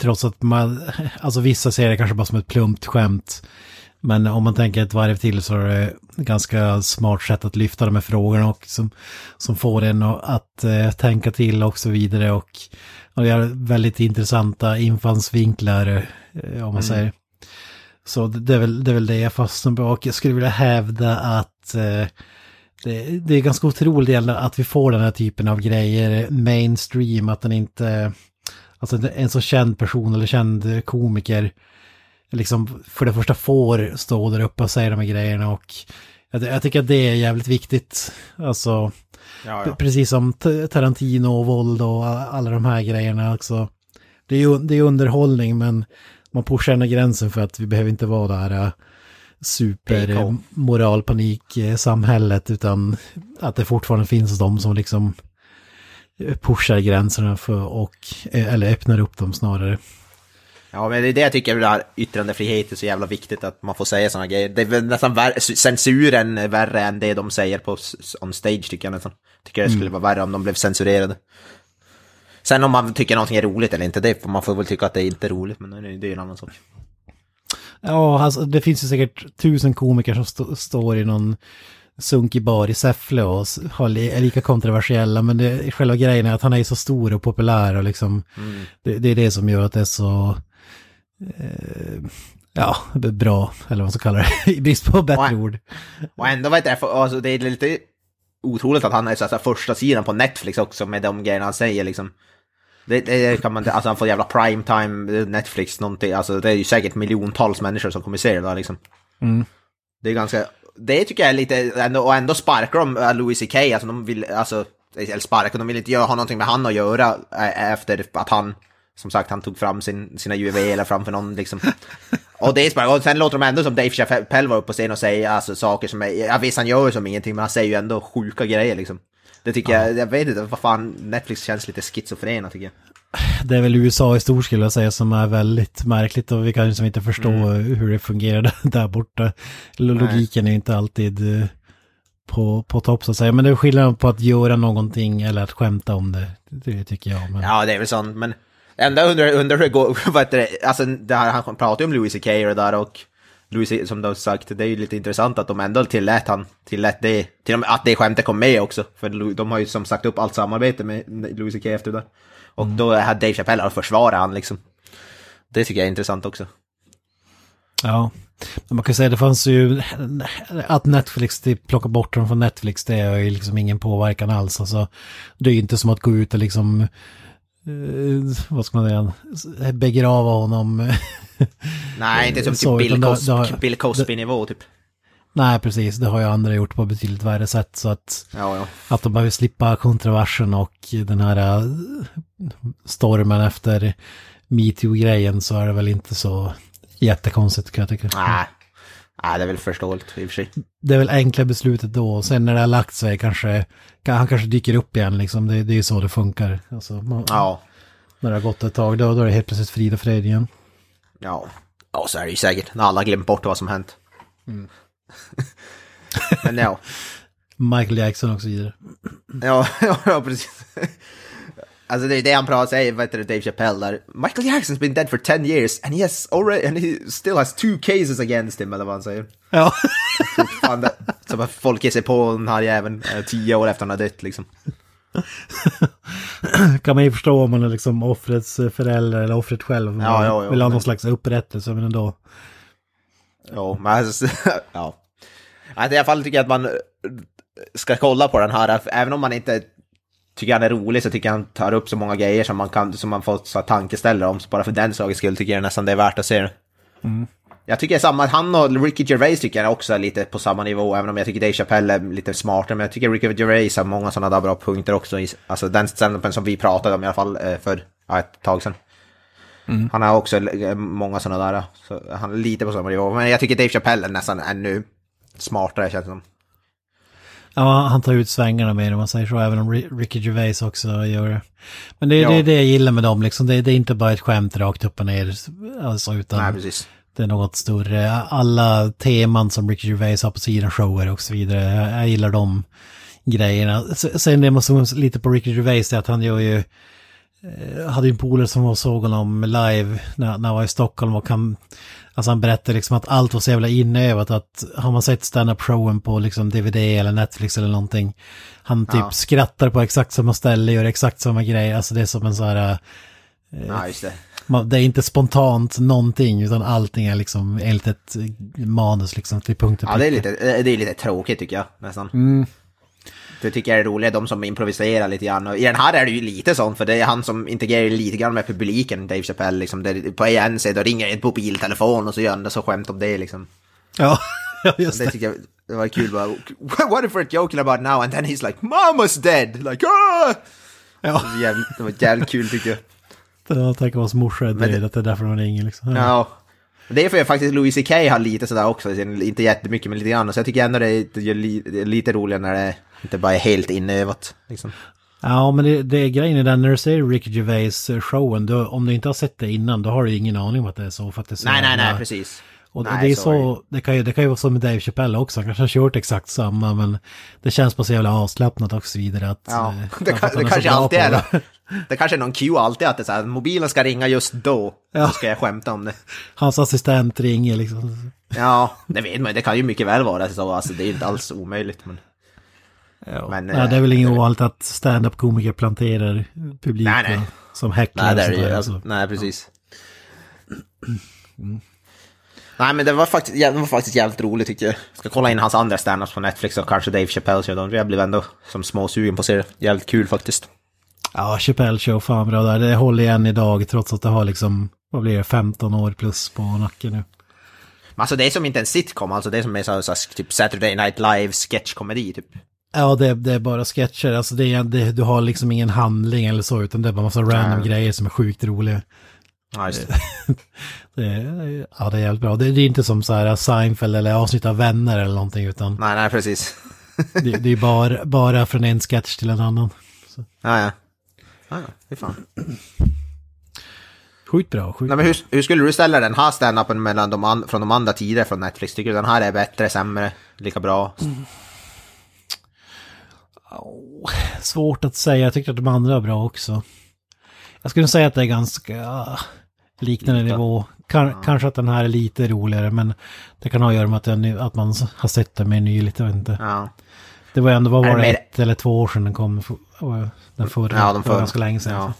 Trots att man, [laughs] alltså vissa ser det kanske bara som ett plumpt skämt. Men om man tänker ett varv till så är det ganska smart sätt att lyfta de här frågorna och som, som får en att, eh, tänka till och så vidare. Och, och det är väldigt intressanta infallsvinklar eh, om man säger. Så det är, väl, det är väl det jag fastnar på och jag skulle vilja hävda att eh, det, det är ganska otroligt att vi får den här typen av grejer mainstream, att den inte, alltså en så känd person eller känd komiker liksom för det första får stå där uppe och säga de här grejerna och jag, jag tycker att det är jävligt viktigt. Alltså, Ja, P- Precis som Tarantino och våld och alla de här grejerna också. Det är ju det är underhållning men man pushar ändå gränsen för att vi behöver inte vara det här äh, super PK. äh, moralpanik äh, samhället utan att det fortfarande finns de som liksom pushar gränserna för och äh, eller öppnar upp dem snarare. Ja, men det är det jag tycker, det här yttrandefrihet är så jävla viktigt att man får säga sådana grejer. Det är väl nästan värre, censuren är värre än det de säger på on stage tycker jag nästan. Tycker det skulle vara värre om de blev censurerade. Sen om man tycker någonting är roligt eller inte, det får man får väl tycka att det är inte är roligt, men det är en annan sak. Ja, alltså det finns ju säkert tusen komiker som stå, står i någon sunkig bar i Säffle och är lika kontroversiella, men det, själva grejen är att han är så stor och populär och liksom det, det är det som gör att det är så eh, ja, bra, eller vad man ska kalla det, [laughs] i brist på bättre Nej. ord. Och ändå vet jag, alltså, det är lite otroligt att han är så här, första sidan på Netflix också med de grejerna han säger liksom. Det, det kan man alltså han får jävla primetime, Netflix någonting, alltså det är ju säkert miljontals människor som kommer se det där liksom. Mm. Det är ganska, det tycker jag är lite, ändå, och ändå sparkar de äh, Louis CK, alltså de vill, alltså, eller sparkar, de vill inte göra, ha någonting med han att göra äh, efter att han, som sagt, han tog fram sin, sina juveler framför någon liksom. Och det är och sen låter de ändå som Dave Chappelle var uppe på scen och säga alltså saker som är, ja visst han gör ju som ingenting, men han säger ju ändå sjuka grejer liksom. Det tycker jag, jag vet inte, vad fan, Netflix känns lite schizofrena tycker jag. Det är väl USA i stort skulle jag säga som är väldigt märkligt och vi kan liksom inte förstå hur det fungerar [laughs] där- borta. Logiken är ju inte alltid eh, på, på topp så att säga. Men det är skillnad på att göra någonting eller att skämta om det. Det tycker jag. Men... Ja, det är väl sånt, men ändå undrar, undrar hur det går, [laughs] vad heter det, alltså det här, han pratar ju om Louis CK och det där och Louis, som du har sagt, det är ju lite intressant att de ändå tillät han, tillät det, till och med att det skämtet kom med också. För de har ju som sagt upp allt samarbete med Louis CK efter det. Och då hade Dave Chappelle att försvara han liksom. Det tycker jag är intressant också. Ja, men man kan säga det fanns ju att Netflix plockar bort dem från Netflix det är ju liksom ingen påverkan alls. Alltså, det är ju inte som att gå ut och liksom, vad ska man säga, begrava honom. [laughs] Nej, inte som typ Bill, Cos- då- Bill Cosby-nivå typ. Nej, precis, det har ju andra gjort på betydligt värre sätt. Så att, Ja, ja. att de behöver slippa kontroversen och den här eh, stormen efter metoo-grejen så är det väl inte så jättekonstigt kan jag tycka. Nej. Nej, det är väl förståeligt i och för sig. det är väl enkla beslutet då. Sen när det har lagt sig kanske, kan- han kanske dyker upp igen liksom. Det, det är ju så det funkar. Alltså, man, Ja. När det har gått ett tag, då, då är det helt plötsligt frid och fröjd igen. Ja. Ja, så är det ju säkert. När alla har glömt bort vad som hänt. [laughs] Men ja. [laughs] Michael Jackson och så vidare. Ja, ja, [laughs] ja precis. Alltså det är det han pratar, säger, vad heter det, Dave Chappelle där. Michael Jackson's been dead for 10 years and he has already, and he still has two cases against him, eller vad han säger. Ja. Det, [laughs] som att folk ger sig på den här jäveln eh, tio år efter han har dött liksom. [clears throat] kan man ju förstå om man är liksom offrets förälder eller offret själv. Man Ja, ja, ja, vill ha någon men- slags upprättelse, men ändå. Ja, men alltså, [laughs] ja. Alltså, I alla fall tycker jag att man eh, ska kolla på den här, även om man inte tycker han är rolig så tycker han tar upp så många grejer som man kan, som man får så tankeställare om. Så bara för den sakens skull tycker jag nästan det är värt att se det. Jag tycker samma, han och Ricky Gervais tycker jag också är lite på samma nivå, även om jag tycker Dave Chappelle är lite smartare. Men jag tycker Ricky Gervais har många sådana där bra punkter också. i- Alltså den standupen som vi pratade om i alla fall eh, för ja, ett tag sedan. Han har också eh, många sådana där, så han är lite på samma nivå. Men jag tycker Dave Chappelle är nästan ännu smartare känns det som. Ja, han tar ut svängarna mer om man säger så, även om Ri- Ricky Gervais också gör det. Men det är Ja. det, det jag gillar med dem, liksom. det, det är inte bara ett skämt rakt upp och ner, alltså, utan Nej, precis. det är något större. Alla teman som Ricky Gervais har på sina shower och så vidare, jag, jag gillar de grejerna. Sen det man såg lite på Ricky Gervais är att han gör ju, hade ju en polare som var såg honom live när, när han var i Stockholm och han, alltså han berättade liksom att allt var så jävla inövat att har man sett stand-up showen på liksom DVD eller Netflix eller någonting, han typ Ja. skrattar på exakt samma ställe, gör exakt samma grej, alltså det är som en så här, Ja, just det. man, det är inte spontant någonting utan allting är liksom enligt ett manus liksom till punkt och Ja, det är lite, det är lite tråkigt tycker jag nästan. Mm. Det tycker jag är roligt, de som improviserar lite grann. Och I den här är det ju lite sånt, för det är han som integrerar lite grann med publiken, Dave Chappelle. Liksom, där på en sida ringer ett mobiltelefon och så gör han det så skämt om det liksom. Ja, [laughs] just Det det. tycker jag det var kul bara. What if we're joking about now? And then he's like, Mama's dead! Like, ah! Ja, Det var jävligt, det var jävligt kul tycker jag. jag tänker vad morsa är det- död, att det är därför de ringer liksom. Ja. Det är för att faktiskt Louis CK har lite sådär också, inte jättemycket men lite grann. Så jag tycker ändå det är, lite roligare när det inte bara är helt inövat. Liksom. Ja, men det, det är grejen i den, när du ser Ricky Gervais eh, showen, då, om du inte har sett det innan, då har du ingen aning om att det är så. För att det är så Nej, nej, nej, precis. Och Nej, det är så så, det kan, ju, det kan ju vara så med Dave Chappelle också, han kanske har kört exakt samma, men det känns bara så jävla avslappnat och så vidare. Att, Ja, eh, [laughs] det, kan, det kanske alltid är det. [laughs] det. Kanske är någon cue alltid att det är så här, mobilen ska ringa just då. Ja. Då ska jag skämta om det. Hans assistent ringer liksom. Ja, det vet man det kan ju mycket väl vara så. Alltså, det är inte alls omöjligt. Men... Men, ja, det är väl eh, inget ovanligt att stand-up-komiker planterar publik Nej, nej. som häcklar Nej, det är det Alltså, så. nej, precis. Nej, men det var, faktiskt, det var faktiskt jävligt roligt tyckte jag. Ska kolla in hans andra standups på Netflix och kanske Dave Chappelle. Jag blev ändå som småsugen på att se det. Jävligt kul faktiskt. Ja, Chappelle show, fan bra där. Det håller igen idag trots att det har liksom, vad blir det, 15 år plus på nacken nu. Men alltså det är som inte en sitcom, alltså det är som är så, så, typ Saturday Night Live sketchkomedi typ. Ja, det, det är bara sketcher. Alltså det är, det, du har liksom ingen handling eller så, utan det är bara massa random Nej. grejer som är sjukt roliga. Ja, just det. [laughs] Det är, ja, det är jävligt bra. Det, är inte som så här Seinfeld eller avsnitt av Vänner eller någonting, utan Nej, nej, precis. det, det är bara, bara från en sketch till en annan. [laughs] Ja, ja. Ja, ja, fy fan. Sjukt bra, sjukt Nej, men hur, hur skulle du ställa den här standupen mellan de an, från de andra tidigare från Netflix? Tycker du den här är bättre, sämre, lika bra? Svårt att säga, jag tyckte att de andra var bra också. Jag skulle säga att det är ganska... liknande nivå. Kan, Kanske att den här är lite roligare, men det kan ha att göra med att, den, att man har sett den mer nyligt, jag vet inte. Ja. Det var ändå, vad var det ett eller två år sedan den kom? Den förra, Ja, de förra. ganska länge sedan. Ja.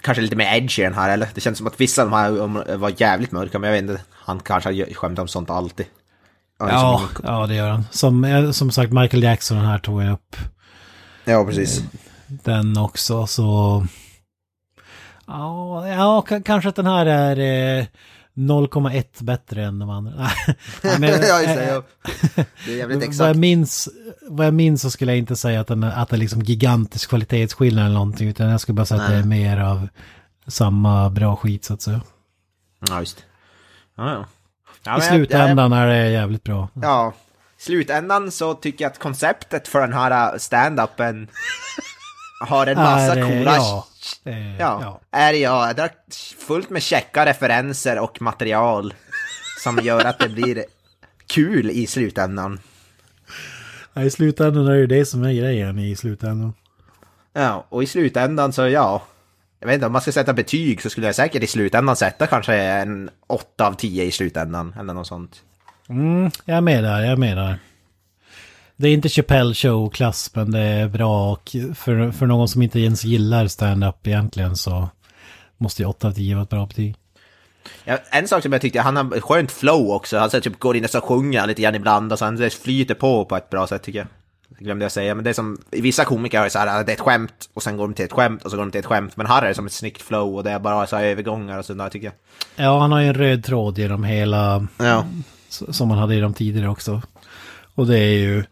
Kanske lite mer edgy i den här, eller? Det känns som att vissa av de här var jävligt mörka, men jag vet inte. Han kanske har skämt om sånt alltid. Ja, som- ja, det gör han. Som, eh, som sagt, Michael Jackson den här tog jag upp. ja precis. Den också, så... Ja, ja kanske att den här är eh, 0,1 bättre än de andra. Nej, men, [laughs] ja, just [laughs] eh, det. Ja. Det är jävligt Vad jag, exakt. minns, vad jag minns så skulle jag inte säga att, den, att det är liksom gigantisk kvalitetsskillnad eller någonting. Utan jag skulle bara säga att det är mer av samma bra skit så att säga. Ja, just Ja, ja. ja I men jag- slutändan är det jävligt bra. Ja. I slutändan så tycker jag att konceptet för den här stand-upen [laughs] har en massa Är, eh, coola... Ja, eh, Ja, ja. är ja, det är fullt med checka referenser och material som gör att det blir kul i slutändan. Ja, I slutändan är det det som är grejen i slutändan. Ja, och i slutändan så ja, jag vet inte, om man ska sätta betyg så skulle jag säkert i slutändan sätta kanske en 8 av 10 i slutändan eller något sånt. Mm, jag är med där, jag är med där. Det är inte Chappelle show-klass, men det är bra och för, för någon som inte ens gillar stand-up egentligen så måste ju 8 av 10 vara ett bra betyg. Ja, en sak som jag tyckte, han har skönt flow också. Han så typ går in och så sjunger lite grann ibland och så han flyter på på ett bra sätt tycker jag. Det glömde jag säga, men det är som, vissa komiker har så här, det är ett skämt och sen går de till ett skämt och så går de till ett skämt. Men här är det som ett snyggt flow och det är bara så här övergångar och sådär tycker jag. Ja, han har ju en röd tråd genom hela, Ja. som han hade i de tidigare också. Och det är ju,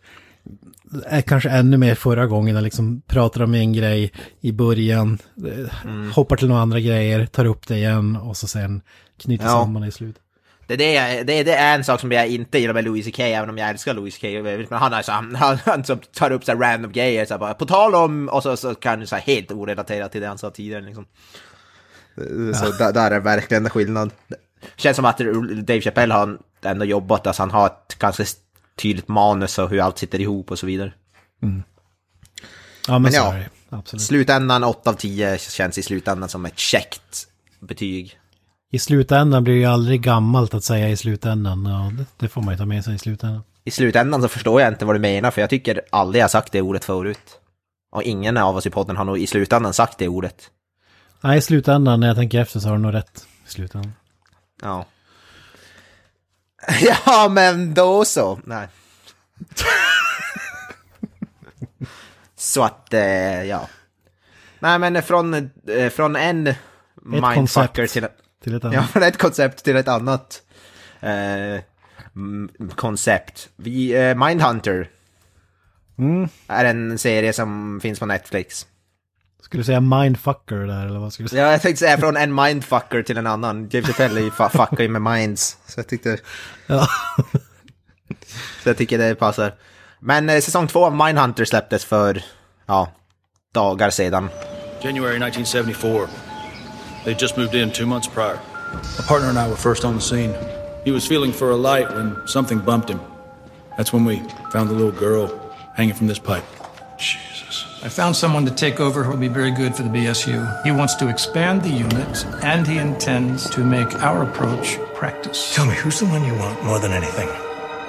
kanske ännu mer förra gången, han liksom pratar om en grej i början, eh, hoppar till några andra grejer, tar upp det igen och så sen knyter Ja. samman det i slutet. Det, är det, det, det är en sak som jag inte gillar med Louis CK, även om jag älskar Louis CK. Men han är så han, han, han som tar upp så här random grejer, så här bara, på tal om, och så, så kan det så här helt orelaterat till det han sa tidigare liksom. Så där, där är verkligen en skillnad. Känns som att Dave Chappelle har ändå jobbat, alltså han har ett ganska tydligt manus och hur allt sitter ihop och så vidare. Ja, men, Men ja. Absolut. Slutändan 8 av 10 känns i slutändan som ett käckt betyg. I slutändan blir det ju aldrig gammalt att säga i slutändan. Ja, det, det får man ju ta med sig i slutändan. I slutändan så förstår jag inte vad du menar, för jag tycker aldrig jag sagt det ordet förut. Och ingen av oss i podden har nog i slutändan sagt det ordet. Nej, i slutändan när jag tänker efter så har du nog rätt. I slutändan. Ja. [laughs] Ja, men då så. Nej. [laughs] så att, eh, ja. Nej, men från, eh, från en mindfucker koncept. till... Till ett annat. Ja, från ett koncept till ett annat eh, koncept. Vi, eh, Mindhunter Mm. är en serie som finns på Netflix. Skulle du säga mindfucker där eller vad skulle du säga? Ja, jag tänkte säga från en mindfucker till en annan. James Chappelle fuckar ju med minds. Så jag tyckte... Ja. Så jag tycker det passar. Men eh, säsong två av Mindhunter släpptes för, ja, dagar sedan. January 1974. They just moved in two months prior. My partner and I were first on the scene. He was feeling for a light when something bumped him. That's when we found the little girl hanging from this pipe. Jesus. I found someone to take over who will be very good for the BSU. He wants to expand the unit, and he intends to make our approach practice. Tell me, who's the one you want more than anything?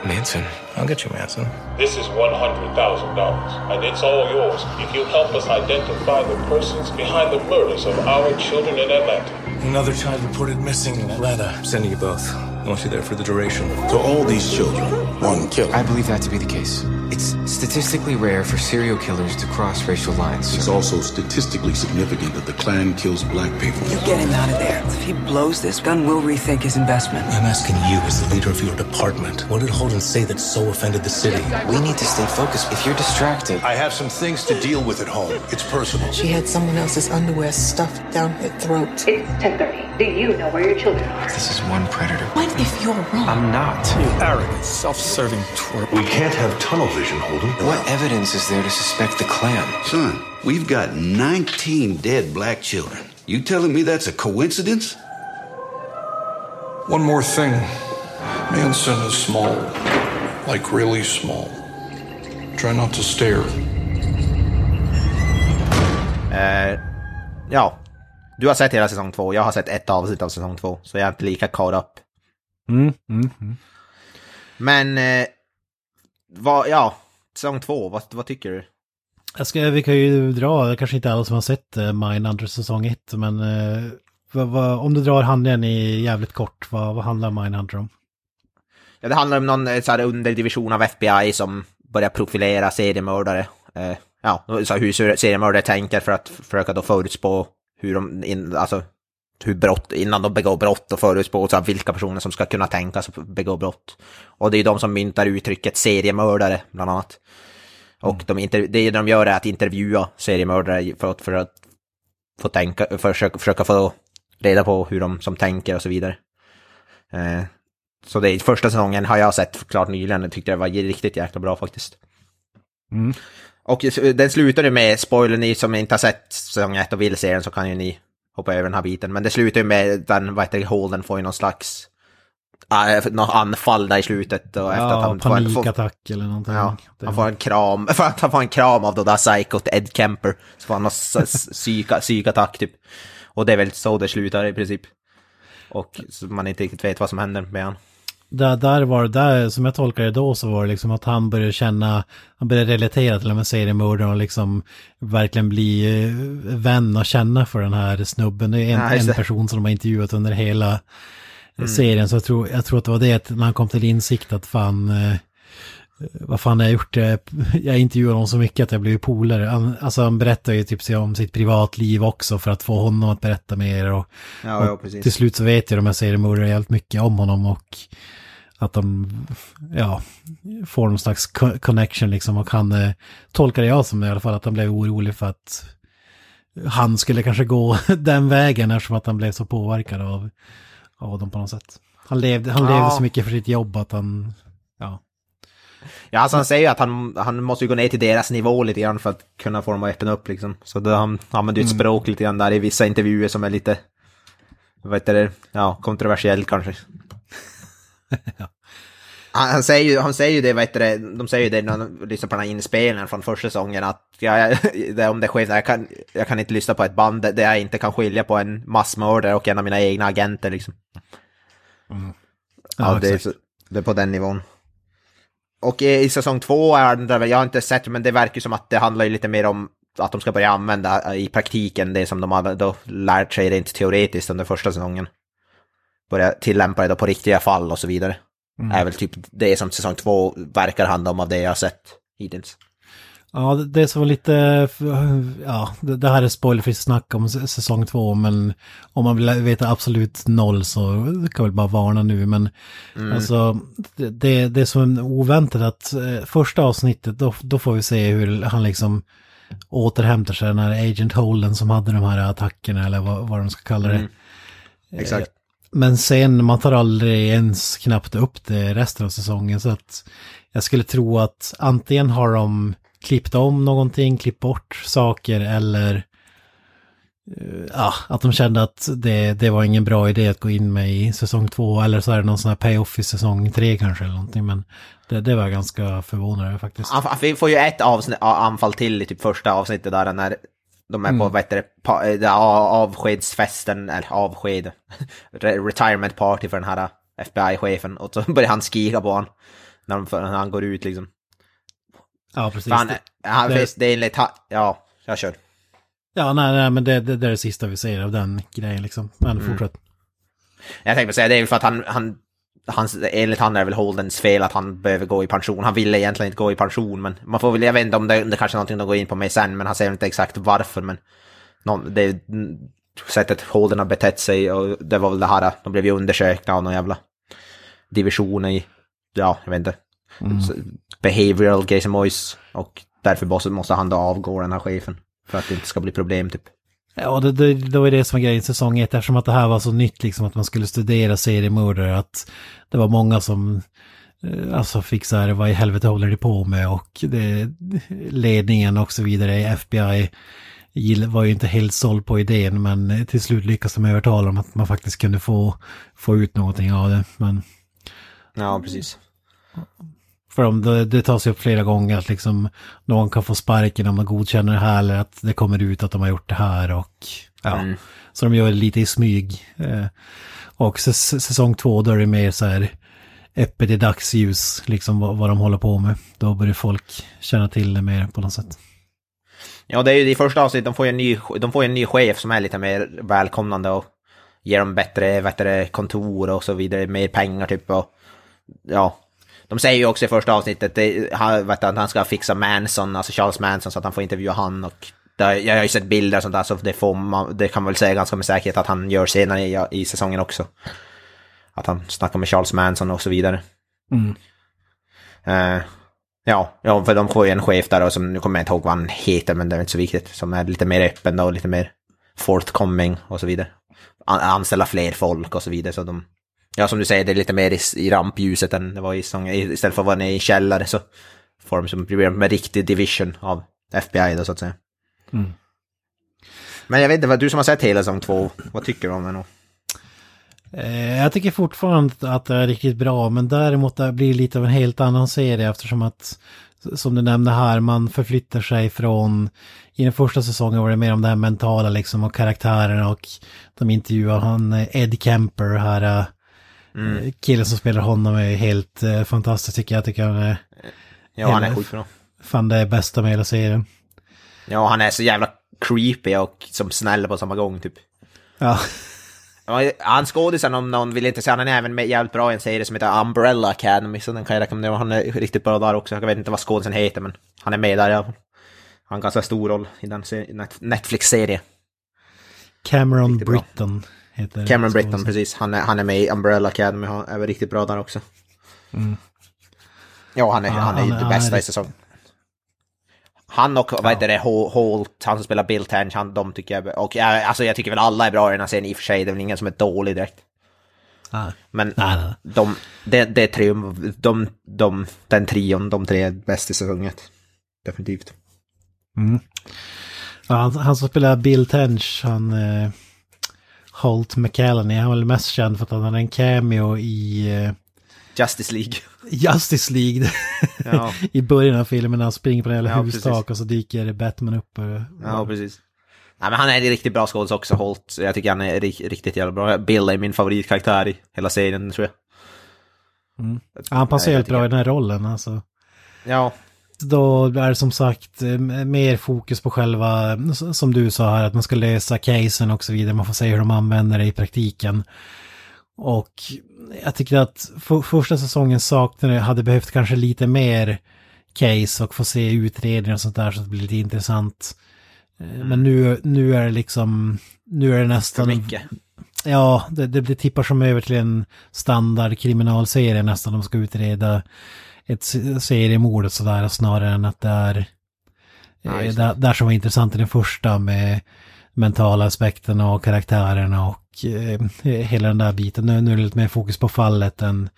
Manson. I'll get you, Manson. This is $100,000, and it's all yours if you help us identify the persons behind the murders of our children in Atlanta. Another child reported missing in Atlanta. Sending you both. I want you there for the duration. So all these children, one killer. I believe that to be the case. It's statistically rare for serial killers to cross racial lines. It's also statistically significant that the Klan kills black people. You get him out of there. If he blows this, Gunn will rethink his investment. I'm asking you, as the leader of your department, what did Holden say that so offended the city? We need to stay focused. If you're distracted, I have some things to deal with at home. It's personal. She had someone else's underwear stuffed down her throat. It's 10:30. Do you know where your children are? this is one predator. What if you're wrong? I'm not. You arrogant, self-serving twerp. We can't have tunnel vision, Holden. What evidence is there to suspect the Klan? Son, we've got 19 dead black children. You telling me that's a coincidence? One more thing. Manson is small. Like really small. Try not to stare. Eh, ja, Du har sett hela säsong två, jag har sett ett avsnitt av säsong två, så jag är inte lika caught up. Mm, mm, mm. Men, eh, vad, ja, säsong två, vad, vad tycker du? Jag ska, vi kan ju dra, kanske inte alla som har sett uh, Mindhunter säsong 1, men uh, vad, vad, om du drar handen i jävligt kort, vad, vad handlar Mindhunter om? Ja, det handlar om någon eh, så här, underdivision av FBI som börjar profilera seriemördare. Eh, ja, så hur seriemördare tänker för att försöka då förutspå hur de, in, alltså, hur brott, innan de begår brott och förutspå så vilka personer som ska kunna tänkas begå brott. Och det är de som myntar uttrycket seriemördare, bland annat. Och de inter, det de gör är att intervjua seriemördare för att, för att få tänka, försöka, försöka få reda på hur de som tänker och så vidare. Eh, så det första säsongen har jag sett klart nyligen och tyckte det var riktigt jäkla bra faktiskt. Mm. Och den slutade med, spoiler ni som inte har sett säsong 1 och vill se den så kan ju ni hoppa över den här biten. Men det slutar ju med den, vad heter det, Holden får ju någon slags äh, något anfall där i slutet. Och efter ja, att han panikattack får, eller någonting. Ja, han får en kram, [laughs] för att han får en kram av då där psykot Ed Kemper. Så får han någon [laughs] psyka, psykattack typ. Och det är väl så det slutar i princip. Och man inte riktigt vet vad som händer med han. Där, där var det, där, som jag tolkar det då, så var det liksom att han började känna, han började relatera till de här seriemördaren och liksom verkligen bli eh, vän och känna för den här snubben. Det är en, en person som de har intervjuat under hela mm. serien, så jag tror, jag tror att det var det när han kom till insikt att fan, eh, vad fan har jag gjort? Jag intervjuar honom så mycket att jag blev polare. Han, alltså han berättar ju typ om sitt privatliv också för att få honom att berätta mer. Och, ja, ja, och till slut så vet ju de här seriemördare jävligt mycket om honom och att de, ja, får någon slags connection liksom och han eh, tolkade jag som i alla fall att han blev orolig för att han skulle kanske gå [laughs] den vägen eftersom att han blev så påverkad av, av dem på något sätt. Han levde, han ja. levde så mycket för sitt jobb att han, ja. Ja, alltså han säger ju att han, han måste gå ner till deras nivå lite grann för att kunna få dem att öppna upp liksom. Så då han använder ju ett mm. språk lite grann där i vissa intervjuer som är lite, vad heter det, ja, kontroversiellt kanske. Han, säger ju, han säger ju det, vad heter det, de säger ju det när de lyssnar på den här inspelningen från första säsongen att ja, [laughs] det, om det sker, jag kan, jag kan inte lyssna på ett band där jag inte kan skilja på en massmördare och en av mina egna agenter liksom. Mm. Ja, ja det, är, det är på den nivån. Och i säsong två är det, jag har inte sett men det verkar som att det handlar ju lite mer om att de ska börja använda i praktiken det som de har då lärt sig rent teoretiskt under första säsongen. Börja tillämpa det då på riktiga fall och så vidare. Mm. Är väl typ det som säsong två verkar handla om av det jag har sett hittills. Ja, det som var lite, ja, det här är spoilerfritt snack om säsong två, men om man vill veta absolut noll så kan väl bara varna nu, men mm. alltså det, det är som oväntat att eh, första avsnittet, då, då får vi se hur han liksom återhämtar sig, den här Agent Holden som hade de här attackerna eller vad, vad de ska kalla det. Mm. Exakt. Men sen, man tar aldrig ens knappt upp det resten av säsongen, så att jag skulle tro att antingen har de klippt om någonting, klippt bort saker eller eh, ja, att de kände att det, det var ingen bra idé att gå in med i säsong två eller så är det någon sån här payoff i säsong tre kanske eller någonting men det, det var jag ganska förvånad över faktiskt. Vi får ju ett avsnitt, anfall till i typ första avsnittet där när de är på, mm. vad heter det, eh, avskedsfesten, eller avsked, [laughs] retirement party för den här FBI-chefen och så [laughs] börjar han skrika på honom när, när han går ut liksom. Ja, precis. Han, han, det, det är enligt, ja, jag kör. Ja, nej, nej men det, det, det är det sista vi ser av den grejen liksom. Men mm. fortsätt. Jag tänkte säga det är för att han, han, hans, enligt han är det väl Holdens fel att han behöver gå i pension. Han ville egentligen inte gå i pension, men man får väl, jag vet inte om det, det kanske är någonting de går in på med sen, men han säger inte exakt varför, men någon, det sättet Holden har betett sig och det var väl det här, de blev ju undersökta av någon jävla division i, ja, jag vet inte, mm. behavioral grej och därför måste han då avgå den här chefen för att det inte ska bli problem typ. Ja, det, det, det var det som var grejen i säsong ett, eftersom att det här var så nytt, liksom att man skulle studera seriemördare, att det var många som eh, alltså fick så här, vad i helvete håller ni på med? Och det, ledningen och så vidare i FBI var ju inte helt såld på idén, men till slut lyckades de övertala dem att man faktiskt kunde få, få ut någonting av det. Men... Ja, precis. För om det, det tas upp flera gånger att liksom någon kan få sparken om man godkänner det här eller att det kommer ut att de har gjort det här och Ja, Mm. så de gör det lite i smyg. Eh, och säs- säsong två då är det mer så här öppet i dagsljus, liksom vad, vad de håller på med. Då börjar folk känna till det mer på något sätt. Ja, det är ju i första avsnittet, de får ju en ny, de får ju en ny chef som är lite mer välkomnande och ger dem bättre, bättre kontor och så vidare, mer pengar typ och ja. De säger ju också i första avsnittet det, han, vet att han ska fixa Manson, alltså Charles Manson, så att han får intervjua han och jag har ju sett bilder och sånt där så det, får man, det kan man väl säga ganska med säkerhet att han gör senare i, i säsongen också. Att han snackar med Charles Manson och så vidare. Mm. Eh, ja, ja, för de får ju en chef där och som, nu kommer jag inte ihåg vad han heter men det är inte så viktigt. Som är lite mer öppen då och lite mer forthcoming och så vidare. An anställa fler folk och så vidare så de... Ja, som du säger, det är lite mer i, i rampljuset än det var i säsongen. Istället för att vara nere i källare så får de som blir med riktig division av FBI då så att säga. Mm. Men jag vet inte, du som har sett hela säsong två, vad tycker du om den? Eh, Jag tycker fortfarande att det är riktigt bra, men däremot det blir lite av en helt annan serie eftersom att, som du nämnde här, man förflyttar sig från, i den första säsongen var det mer om det här mentala liksom och karaktärerna och de intervjuar han eh, Ed Kemper, här eh, Mm. killen som spelar honom är helt eh, fantastisk tycker jag, tycker han är... Ja, han är skitbra. Fan det är bästa med hela serien. Ja, han är så jävla creepy och som snäll på samma gång typ. Ja. Han skådisen om någon vill inte säga, han är även med jävligt bra i en serie som heter Umbrella Academy, så den kan jag rekommendera. Han är riktigt bra där också. Jag vet inte vad skådisen heter, men han är med där i alla fall. Han har en ganska stor roll i den se- Net- Netflix-serie. Cameron. Britton heter Cameron Britton, precis. Han är, han är med i Umbrella Academy, han är väl riktigt bra där också. Mm. Ja, han är, Ja, han är ju det han är bästa i säsongen. Han och, vad heter det, Ho- Holt, han som spelar Bill Tench, han, de tycker jag, och jag, alltså jag tycker väl alla är bra i den här serien i och för sig, det är väl ingen som är dålig direkt. Nej. Men Nej, nej. de, det, det är triumf, de, de, den trion, de tre är bäst i säsongen. Definitivt. Mm. Ja, han, han som spelar Bill Tench, han... Eh, Holt McCallany, han är väl mest känd för att han hade en cameo i eh, Justice League. [laughs] Justice League. Ja. [laughs] I början av filmen när han springer på en jävla Ja, hustak precis. och så dyker Batman upp. Och, Ja, precis. Nej, men han är en riktigt bra skådis också, Holt. Jag tycker han är ri- riktigt jävla bra. Bill är min favoritkaraktär i hela serien, tror jag. Mm. Han passar jag helt bra i den här rollen alltså. Ja, Då är det som sagt eh, mer fokus på själva, som du sa här, att man ska lösa casen och så vidare. Man får se hur de använder det i praktiken. Och jag tycker att för, första säsongen saknade, hade behövt kanske lite mer case och få se utredningar och sånt där så att det blir lite intressant. Eh, Men nu, nu är det liksom, nu är det för nästan... mycket. Ja, det, det, det tippar som över till en standard kriminalserie nästan. De ska utreda ett se- seriemord och sådär snarare än att det är Ja, eh, just där, som var intressant i den första med mentala aspekterna och karaktärerna och eh, hela den där biten. Nu, nu är det lite mer fokus på fallet än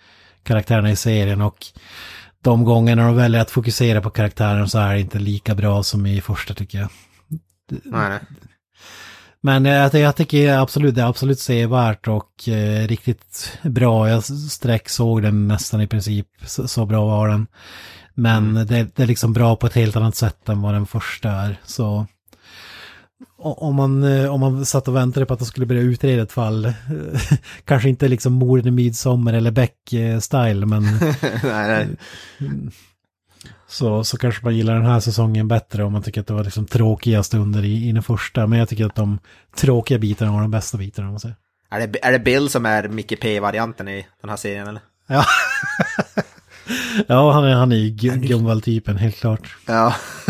karaktärerna i serien och de gångerna de väljer att fokusera på karaktären så är det inte lika bra som i första tycker jag. Nej, nej. Men jag, jag tycker absolut, det är absolut sevärt och eh, riktigt bra. Jag sträck såg den nästan i princip, så, så bra var den. Men det, det är liksom bra på ett helt annat sätt än vad den första är. Så om man, eh, om man satt och väntade på att de skulle börja utreda ett fall, eh, [laughs] kanske inte liksom morden i midsommar eller Beck-style, men [laughs] nej, nej. Så, så kanske man gillar den här säsongen bättre om man tycker att det var liksom tråkiga stunder i, i den första. Men jag tycker att de tråkiga bitarna var de bästa bitarna. Om man säger. Är det, är det Bill som är Mickey P-varianten i den här serien eller? Ja. [laughs] ja, han är, han är ju Gu- Gunvald-typen, helt klart. Ja. [laughs]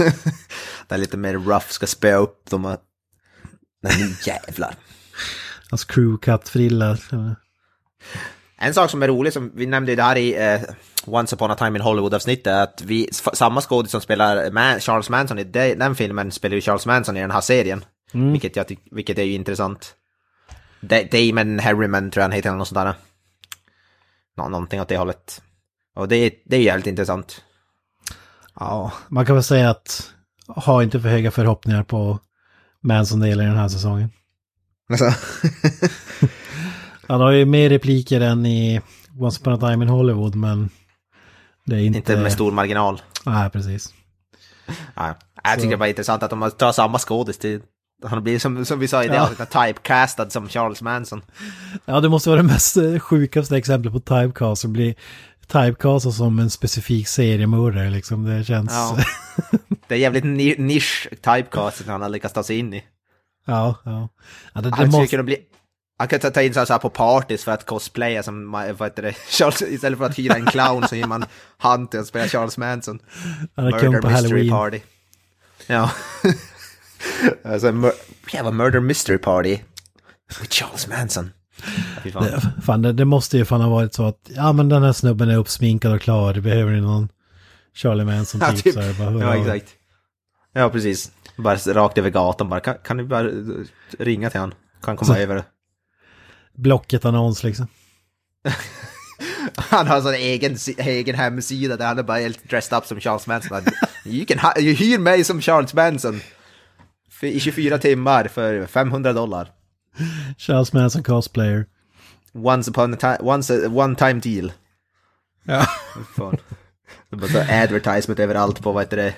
det är lite mer rough, ska spöa upp dem och... Nej, jävlar. Hans crew-cut-frilla. En sak som är rolig, som vi nämnde ju det här i eh, Once upon a time in Hollywood-avsnittet, att vi, samma skådis som spelar Man, Charles Manson i de, den filmen spelar ju Charles Manson i den här serien. Mm. Vilket, jag, vilket är ju intressant. Da- Damon Harriman tror jag han heter, eller något sånt där. Nå, någonting åt det hållet. Och det, är- det är jävligt intressant. Ja, man kan väl säga att ha inte för höga förhoppningar på Manson-delen i den här säsongen. Alltså. [laughs] [laughs] Han har ju mer repliker än i Once upon a time in Hollywood, men det är inte... Inte med stor marginal. Nej, precis. Ja, jag tycker det var intressant att de tar samma skådis till Han blir som, som vi sa i det Ja. typecastad som Charles Manson. Ja, det måste vara det mest eh, sjukaste exemplet på typecast. Att bli typecastad som en specifik seriemördare liksom. Det känns... Ja. [laughs] Det är jävligt ni- nisch typecast han har lyckats ta sig in i. ja, ja. ja det, det Han måste... kunna bli... Han kan ta, in så här, på parties för att cosplaya som, vad heter det, [laughs] Charles, istället för att hyra en clown så hyr man han till att spela Charles Manson. Han är kung på Halloween. Party. Ja. [laughs] alltså, mur- jävla Murder Mystery Party. With Charles Manson. Fan. Det, fan, det, det måste ju fan ha varit så att, ja men den här snubben är uppsminkad och klar, det behöver ni någon Charlie Manson Ja, typ, typ. så här, bara. Ja, exakt. Ja, precis. Bara rakt över gatan bara. Kan, kan du bara ringa till han? Kan komma Så- över? Blocket-annons liksom. Han har en sån egen, egen hemsida där han är bara helt dressed up som Charles Manson. You can you hyr mig som Charles Manson. I 24 timmar för 500 dollar. Charles Manson cosplayer. Once upon a time, once a, one time deal. Ja. Fan. Det bara så advertisement överallt på vad heter det?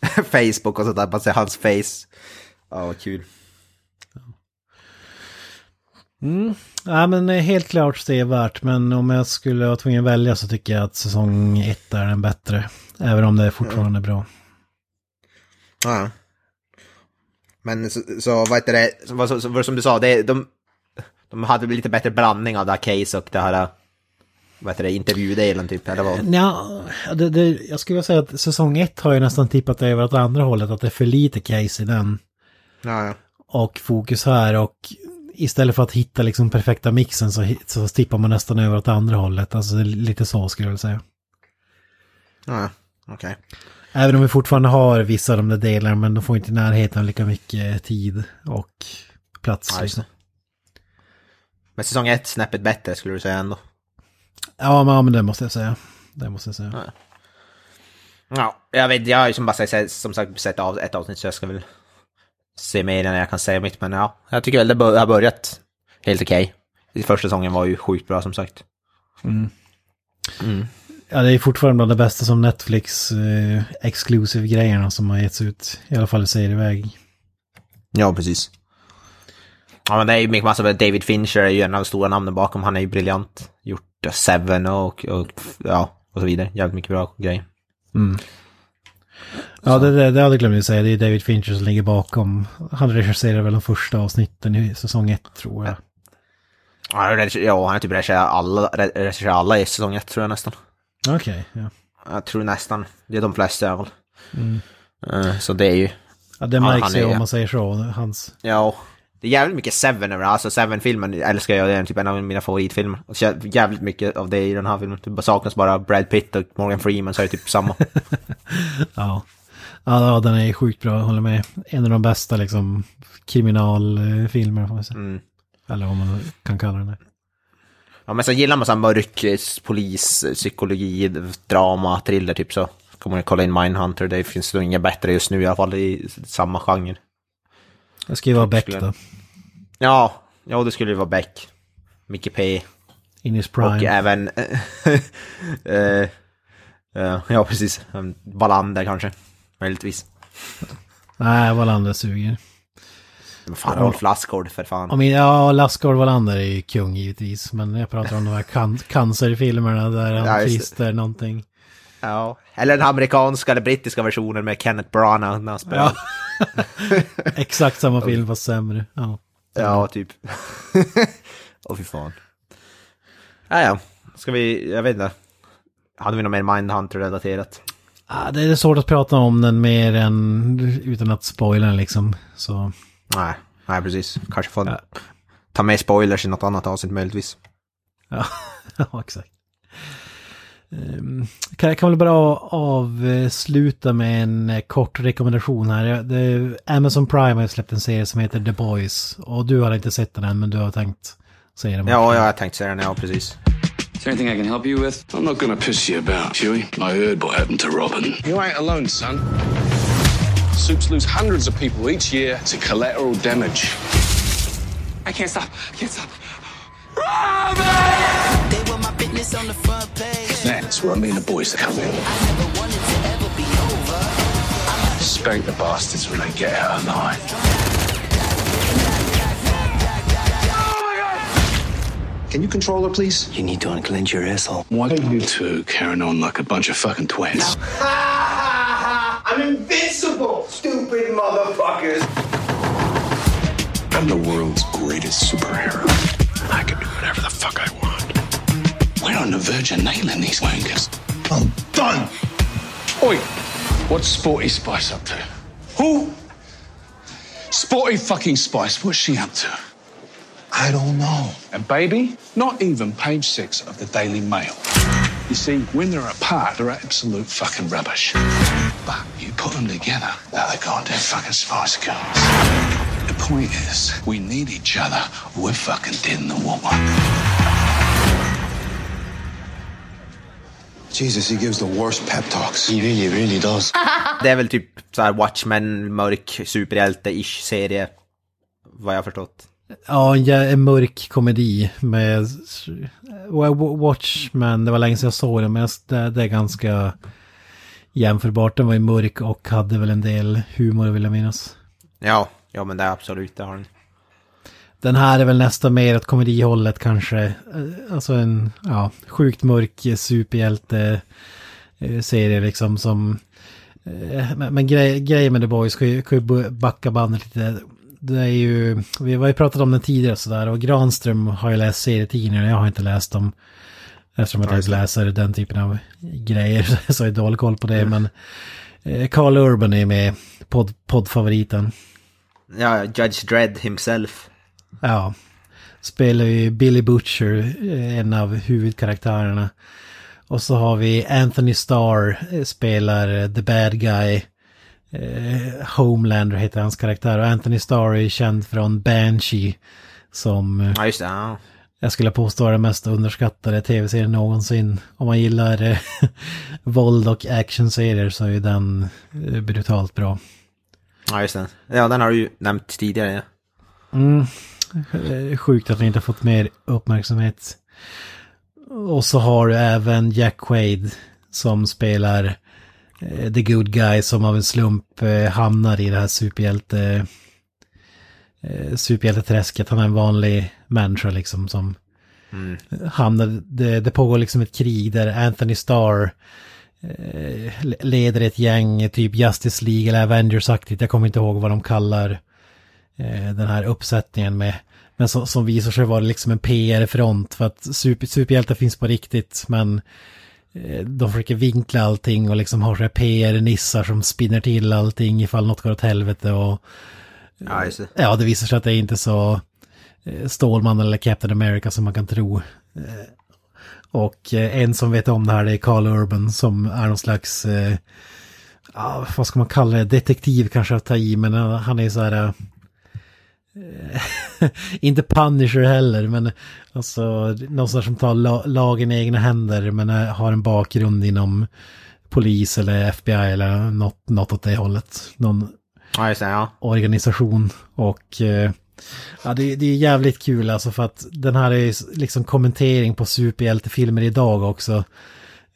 [laughs] Facebook och sånt där. Man ser hans face. Ja, vad kul. Mm. Ja men eh, helt klart det är värt, men om jag skulle vara tvungen att välja så tycker jag att säsong ett är den bättre. Även om det är fortfarande bra. Ja. Men så, så vad heter det, så, så, så, som du sa, det, de, de hade lite bättre blandning av det här case och det här, vad heter det, intervjudelen typ, eller vad? Ja, det, det, jag skulle säga att säsong ett har ju nästan tippat över åt andra hållet, att det är för lite case i den. Ja, ja. Och fokus här och istället för att hitta liksom perfekta mixen så, så tippar man nästan över åt andra hållet. Alltså lite så skulle jag vilja säga. Ja, okej. Även om vi fortfarande har vissa av de där delarna men de får inte närheten lika mycket tid och plats. Ja, liksom. Men säsong ett snäppet bättre skulle du säga ändå. Ja, men, ja, men det måste jag säga. Det måste jag säga. Ja. Ja, jag vet, jag har ju som bara sagt, som sagt sett av ett avsnitt så jag ska väl se mer än jag kan säga mitt. Men ja, jag tycker väl det har börjat helt okej. Okay. Första säsongen var ju sjukt bra som sagt. Mm. Mm. Ja, det är fortfarande bland det bästa som Netflix eh, exclusive grejerna som har getts ut. I alla fall i serieväg. Ja, precis. Ja, men det är ju mycket massa, David Fincher är ju en av de stora namnen bakom, han är ju briljant. Gjort Seven och, och ja, och så vidare. Jävligt mycket bra grejer. Mm. Ja, det, det, det hade jag glömt att säga. Det är David Fincher som ligger bakom. Han regisserar väl de första avsnitten i säsong ett, tror jag. Ja, han har typ regisserat alla, regisserat alla i säsong ett tror jag nästan. Okej, ja. Jag tror nästan, det är de flesta alla fall. Mm. Eh, Så det är ju... Ja, det märks ju är- om man säger så. Hans... Ja, det är jävligt mycket Seven över Alltså Seven-filmen älskar jag, det är typ en av mina favoritfilmer. Och jävligt mycket av det i den här filmen. Det saknas bara Brad Pitt och Morgan Freeman så är det typ samma. [laughs] Ja. Ja, den är sjukt bra, jag håller med. En av de bästa liksom kriminalfilmerna får man säga. Mm. Eller vad man kan kalla den. Ja men så gillar man så här mörk eh, polis, eh, psykologi, drama, thriller typ så. Kommer man kolla in Mindhunter, det finns nog inga bättre just nu i alla fall i samma genre. Det ska ju vara Beck Skulle- då. Ja, ja det skulle ju vara Beck. Micke P. In his prime. Och även... [laughs] eh, eh, ja, precis. Wallander kanske. Möjligtvis. Nej, Wallander suger. Men fan, Rolf Lassgård för fan. Om, ja, Lassgård Wallander är ju kung givetvis. Men jag pratar om de här can cancerfilmerna där han Ja, klister någonting. Ja. Eller den amerikanska eller brittiska versionen med Kenneth Branagh när han spelar. Ja. [laughs] Exakt samma film fast sämre. Ja. Ja, typ. [laughs] Åh fy fan. Ja, ja. Ska vi, jag vet inte. Hade vi något mer Mindhunter-relaterat? Ah, det är svårt att prata om den mer än utan att spoila den liksom. Så Nej, nej precis. Kanske får ta med spoilers i något annat avsnitt möjligtvis. ja, [laughs] ja exakt. Um, kan jag kan väl bara avsluta med en eh, kort rekommendation här. Amazon Prime har släppt en serie som heter The Boys. Och du har inte sett den än men du har tänkt se den. Ja, jag har tänkt säga den, ja precis. Is there anything I can help you with? I'm not gonna piss you about, Huey. I heard what happened to Robin. You ain't alone, son. Soups lose hundreds of people each year to collateral damage. I can't stop. I can't stop. That's where me and the boys are coming. Spank the bastards when they get out of line. Can you control her, please? You need to unclench your asshole. Why are you two carrying on like a bunch of fucking twins? [laughs] I'm invincible, stupid motherfuckers. I'm the world's greatest superhero. I can do whatever the fuck I want. We're on the verge of nailing these wankers. Oh, I'm done. Oi, what's Sporty Spice up to? Who? Sporty fucking Spice, what's she up to? I don't know. And baby, not even page six of the Daily Mail. You see, when they're apart, they're absolute fucking rubbish. But you put them together, they're the goddamn fucking Spice Girls. The point is, we need each other. We're fucking dead in the water. Jesus, he gives the worst pep talks. He really, really does. [laughs] Det är väl typ så här Watchmen, mörk superhjälte-ish serie. Vad jag har förstått. Ja, en, mörk komedi med Watchmen, det var länge sedan jag såg den, men det, det är ganska jämförbart. Den var ju mörk och hade väl en del humor vill jag minnas. Ja, ja men det är absolut, det har den. Den här är väl nästan mer åt komedihållet kanske. Eh, Alltså en ja, sjukt mörk eh, serie liksom som... eh, Men, men grej, grejen med The Boys, kan ju, kan ju bu- backa bandet lite. Det är ju, vi har ju pratat om den tidigare sådär och Granström har ju läst serietidningar, jag har inte läst dem. Eftersom jag inte läser den typen av grejer [laughs] så har jag dålig koll på det. Men eh, Carl Urban är med, podd, poddfavoriten. Ja, Judge Dredd himself. Ja. Spelar ju Billy Butcher, eh, en av huvudkaraktärerna. Och så har vi Anthony Starr, eh, spelar eh, The Bad Guy. Eh, Homelander heter hans karaktär. Och Anthony Starr är känd från Banshee. Som Ja, just det. Ja. jag skulle påstå är den mest underskattade tv-serien någonsin. Om man gillar eh, [laughs] våld och actionserier så är den eh, brutalt bra. ja, just det. Ja, den har du ju nämnt tidigare. Ja. Mm. Eh, Sjukt att den inte har fått mer uppmärksamhet. Och så har du även Jack Quaid som spelar eh, The Good Guy som av en slump eh, hamnar i det här superhjälte superhjälteträsket. Han är en vanlig människa liksom som Mm. hamnar, det, det pågår liksom ett krig där Anthony Starr leder ett gäng, typ Justice League eller Avengers-aktigt. Jag kommer inte ihåg vad de kallar den här uppsättningen med. Men som, som visar sig vara liksom en PR-front för att super, superhjältar finns på riktigt men eh, de försöker vinkla allting och liksom har PR-nissar som spinner till allting ifall något går åt helvete och Ja, just det. ja, det visar sig att det är inte så eh, Stålman eller Captain America som man kan tro. Eh, Och eh, en som vet om det här det är Carl Urban som är någon slags, eh, ja, vad ska man kalla det, detektiv kanske att ta i, men eh, han är så här, eh, [laughs] inte Punisher heller, men alltså någon som tar la lagen i egna händer, men eh, har en bakgrund inom polis eller FBI eller något, något åt det hållet. Någon Ja, det. Ja. organisation och eh, ja, det, det är jävligt kul alltså för att den här är liksom kommentering på superhjältefilmer idag också.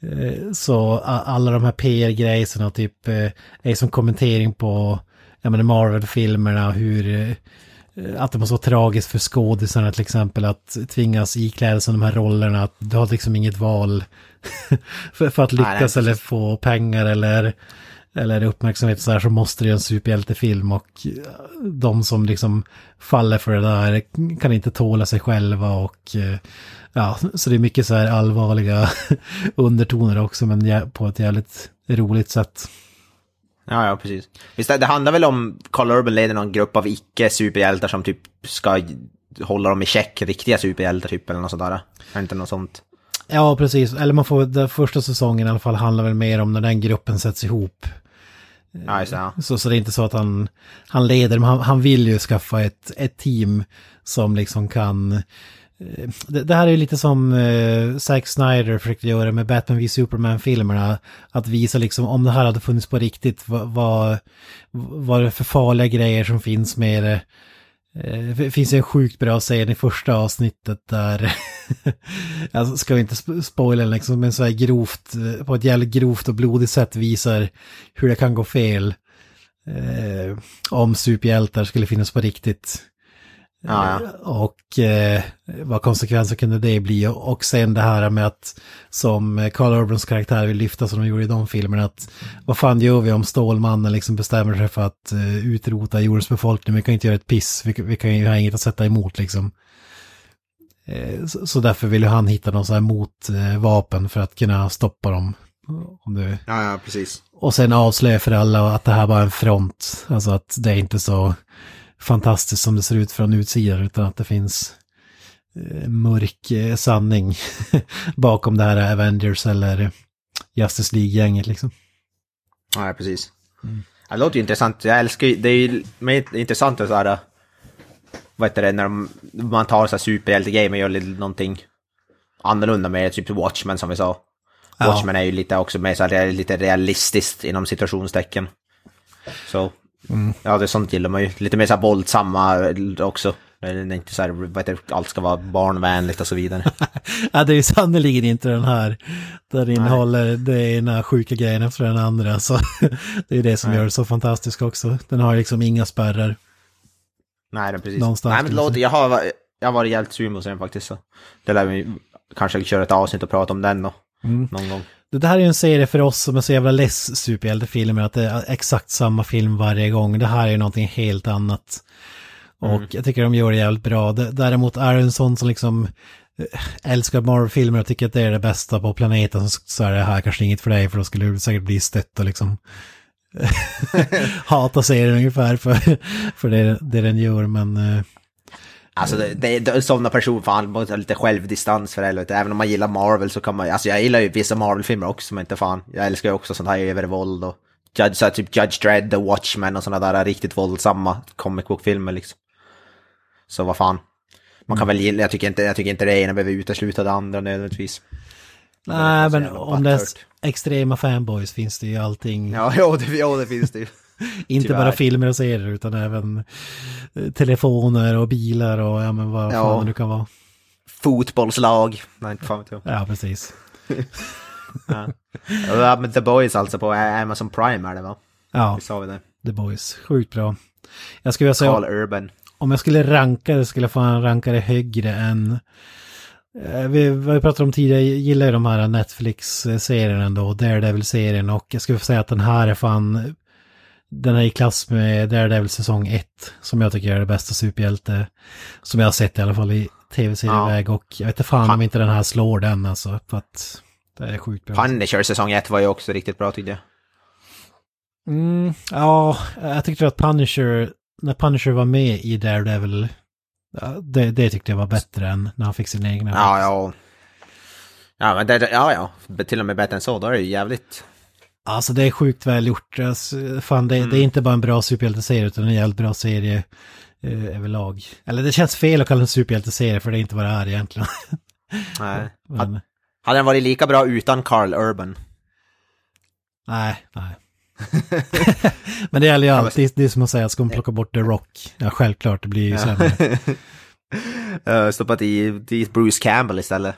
Eh, Så alla de här PR-grejserna typ är som kommentering på ja, Marvel-filmerna hur att det måste vara tragiskt för skådisarna till exempel att tvingas ikläda sig de här rollerna. Att du har liksom inget val [laughs] för, för att Nej, nej, lyckas eller få pengar eller, eller uppmärksamhet så här så måste det ju en superhjältefilm och de som liksom faller för det där kan inte tåla sig själva och eh, ja, så det är mycket så här allvarliga [laughs] undertoner också men på ett jävligt roligt sätt. Ja, ja, precis. Visst, det, handlar väl om Carl Urban leder någon grupp av icke-superhjältar som typ ska hålla dem i check, riktiga superhjältar typ, eller något sånt där. Är inte något sånt? Ja, precis. Eller man får, den första säsongen i alla fall handlar väl mer om när den gruppen sätts ihop. Ja, just det. Ja. Så, så det är inte så att han, han leder, men han, han vill ju skaffa ett, ett team som liksom kan... Eh, det, det här är ju lite som eh, Zack Snyder försökte göra med Batman v Superman-filmerna. Att visa liksom om det här hade funnits på riktigt, vad, vad, vad är det för farliga grejer som finns med det. Eh, det finns ju en sjukt bra scen i första avsnittet där, [laughs] alltså ska vi inte spoila den liksom, men så här grovt, eh, på ett jävligt grovt och blodigt sätt visar hur det kan gå fel. Eh, om superhjältar skulle finnas på riktigt. Ja, ja. Och eh, vad konsekvenser kunde det bli? Och sen det här med att som Carl Urbans karaktär vill lyfta som de gjorde i de filmerna. Att vad fan gör vi om Stålmannen liksom bestämmer sig för att eh, utrota jordens befolkning? Vi kan inte göra ett piss, vi, vi kan ju ha inget att sätta emot liksom. Eh, så, så därför vill ju han hitta någon sån här motvapen för att kunna stoppa dem. Om du... Ja, ja, precis. Och sen avslöja för alla att det här var en front. Alltså att det är inte så fantastiskt som det ser ut från utsidan utan att det finns eh, mörk eh, sanning [laughs] bakom det här Avengers eller Justice League-gänget liksom. Ja, precis. Mm. Det låter ju intressant. Jag älskar ju, det är ju mer intressant att så här, vad heter det, när de, man tar så här superhjälte-game och gör lite, någonting annorlunda med typ Watchmen som vi sa. Ja. Watchmen är ju lite också mer så här, lite realistiskt inom situationstecken. Så, Mm. ja det är sånt gillar man ju. Lite mer så här våldsamma också. Det är inte så här, vad heter det, allt ska vara barnvänligt och så vidare. [laughs] Ja, det är ju sannerligen inte den här där innehåller det ena sjuka grejen efter den andra. Så [laughs] det är det som Nej. gör det så fantastiskt också. Den har liksom inga spärrar. Nej, är precis. Någonstans Nej, men låt, jag, har, jag har varit jävligt sugen på den faktiskt. Så. Det lär vi kanske köra ett avsnitt och prata om den då. Mm. Någon gång. Det där är en serie för oss som är så jävla less superhjältefilmer att det är exakt samma film varje gång. Det här är ju någonting helt annat. Och Mm. jag tycker de gör det jävligt bra. Däremot är det en sån som liksom eh, älskar Marvel-filmer och tycker att det är det bästa på planeten så- så är det här kanske inget för dig för då skulle du säkert bli stött och liksom [laughs] hata serien ungefär för, för det, det den gör men eh, Alltså det, det, det är sådana personer, fan, måste ha lite självdistans för helvete. Även om man gillar Marvel så kan man alltså jag gillar ju vissa Marvel-filmer också, men inte fan. Jag älskar ju också sånt här övervåld och Judge, så här, typ Judge Dredd och Watchmen och sådana där riktigt våldsamma comic book-filmer liksom. Så vad fan. Man kan väl gilla, jag tycker inte, jag tycker inte det ena behöver utesluta det andra nödvändigtvis. nej men om det är extrema fanboys finns det ju allting. Ja, [laughs] jo, det, jo, det finns det ju. Inte Tyvärr. bara filmer och serier utan även eh, telefoner och bilar och ja men vad Ja. fan det nu kan vara. Fotbollslag. Nej, inte fan vet jag. Ja, precis. [laughs] Ja. men The Boys alltså på Amazon Prime är det va? Ja, Vi sa vi det. The Boys. Sjukt bra. Jag skulle säga, Carl Urban. om jag skulle ranka det skulle jag fan ranka det högre än... eh, Vi, vi pratade om tidigare, jag gillar ju de här Netflix-serierna ändå, Daredevil-serien och jag skulle säga att den här är fan... Den är i klass med Daredevil säsong 1, som jag tycker är det bästa superhjälte som jag har sett i alla fall i tv-serieväg och jag vet inte fan om inte den här slår den alltså, för att det är sjukt bra. Punisher säsong 1 var ju också riktigt bra tyckte jag. Mm, ja, jag tyckte att Punisher, när Punisher var med i Daredevil, ja, det, det tyckte jag var bättre än när han fick sin egna. Ja, ja. Ja, men det, ja, ja. Till och med bättre än så, då är det ju jävligt. Alltså det är sjukt väl gjort. Alltså, fan, det, det är inte bara en bra superhjälteserie utan en jävligt bra serie eh, överlag. Eller det känns fel att kalla den superhjälteserie för det är inte vad det är egentligen. [laughs] Nej. [laughs] Men, Hade den varit lika bra utan Carl Urban? nej, nej. [laughs] Men det gäller ju alltid, det är som att säga att ska man plocka bort The Rock? Ja, självklart, det blir ju sämre. Uh, stoppat i, i Bruce Campbell istället.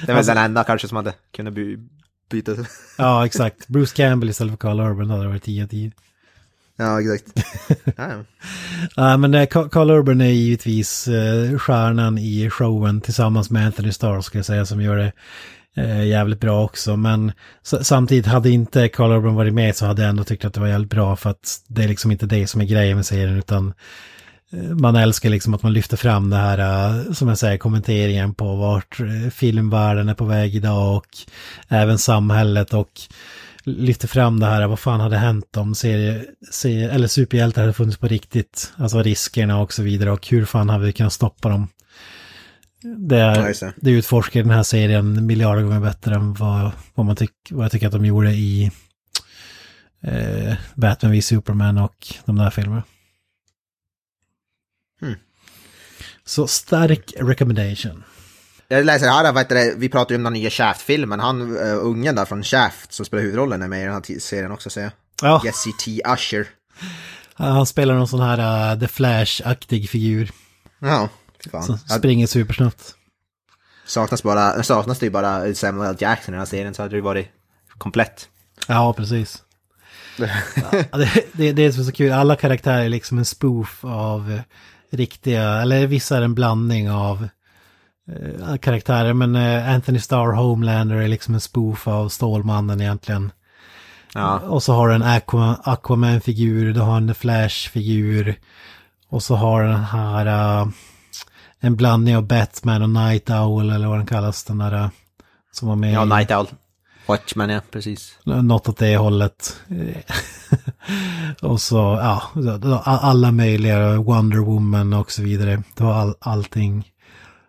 Det väl Alltså- den enda kanske som hade kunnat byta. Ja, exakt. Bruce Campbell istället för Carl Urban hade varit 10 av 10. Ja, exakt. [laughs] ja. Nej, men Carl Carl Urban är givetvis eh, stjärnan i showen tillsammans med Anthony Starr skulle jag säga som gör det eh, jävligt bra också. Men samtidigt hade inte Carl Urban varit med så hade jag ändå tyckt att det var jävligt bra för att det är liksom inte det som är grejen med serien utan eh, man älskar liksom att man lyfter fram det här, eh, som jag säger, kommenteringen på vart eh, filmvärlden är på väg idag och även samhället och lyfter fram det här, vad fan hade hänt om serie, serie eller superhjältar hade funnits på riktigt, alltså riskerna och så vidare och hur fan hade vi kunnat stoppa dem? Det, är, det utforskar den här serien miljarder gånger bättre än vad, vad, man tyck, vad jag tycker att de gjorde i eh, Batman v Superman och de där filmerna. Hmm. Så stark recommendation. Jag läser här, heter det, vi pratar ju om den nya Shaft-filmen. Han, uh, ungen där från Shaft som spelar huvudrollen är med i den här serien också säger jag. Ja. Jesse T. Usher. Han spelar någon sån här uh, The Flash-aktig figur. Ja, fan. Som springer supersnabbt. saknas, bara, saknas det ju bara Samuel L. Jackson i den här serien så hade det ju varit komplett. Ja, precis. [laughs] ja, det, det, det är så kul, alla karaktärer är liksom en spoof av eh, riktiga, eller vissa är en blandning av eh, karaktärer. Men eh, Anthony Starr Homelander är liksom en spoof av Stålmannen egentligen. Ja. Och så har du en Aqua, Aquaman-figur, du har en Flash-figur. Och så har den här uh, en blandning av Batman och Night Owl eller vad den kallas. Den där uh, som var med Ja, i- Night Owl. Watchman, ja, precis. något åt det hållet. [laughs] och så, ja, alla möjliga, Wonder Woman och så vidare. Det var all, allting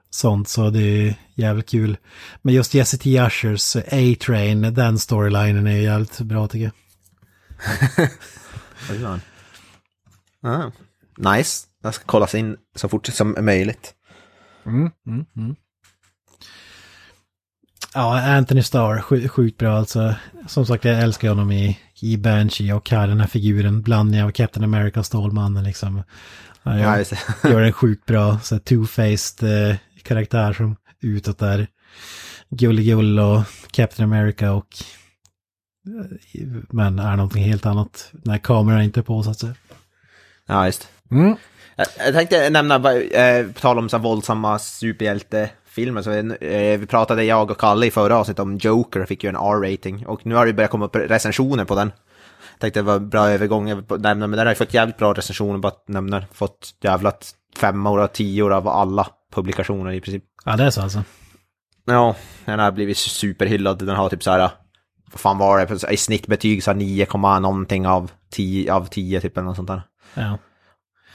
sånt, så det är jävligt kul. Men just Jesse T. Ushers A-Train, den storylinen är jävligt bra tycker jag. [laughs] Ah, nice. Jag ska kollas in så fort som möjligt. Mm, mm, mm. Ja, Anthony Starr, sj- sjukt bra alltså. Som sagt, jag älskar honom i, i Banshee och här den här figuren, blandning av Captain America och Stålmannen liksom. Han Ja, gör, just det. gör en sjukt bra så two-faced eh, karaktär som utåt där. Gulligull och Captain America och eh, men är någonting helt annat när kameran inte är på så att säga. Ja, just. Mm. Jag, jag tänkte nämna, eh, på tal om så här våldsamma superhjältefilmer, så eh, vi pratade jag och Kalle i förra avsnittet om Joker, fick ju en R-rating, och nu har det börjat komma upp recensioner på den. Jag tänkte det var bra övergång att nämna, men den har ju fått jävligt bra recensioner, bara nämna, fått jävlat femmor och tior av alla publikationer i princip. Ja, det är så alltså. Ja, den har blivit superhyllad, den har typ så här, vad fan var det, i snittbetyg så här 9, någonting av 10, av 10 typ eller något sånt där. Ja.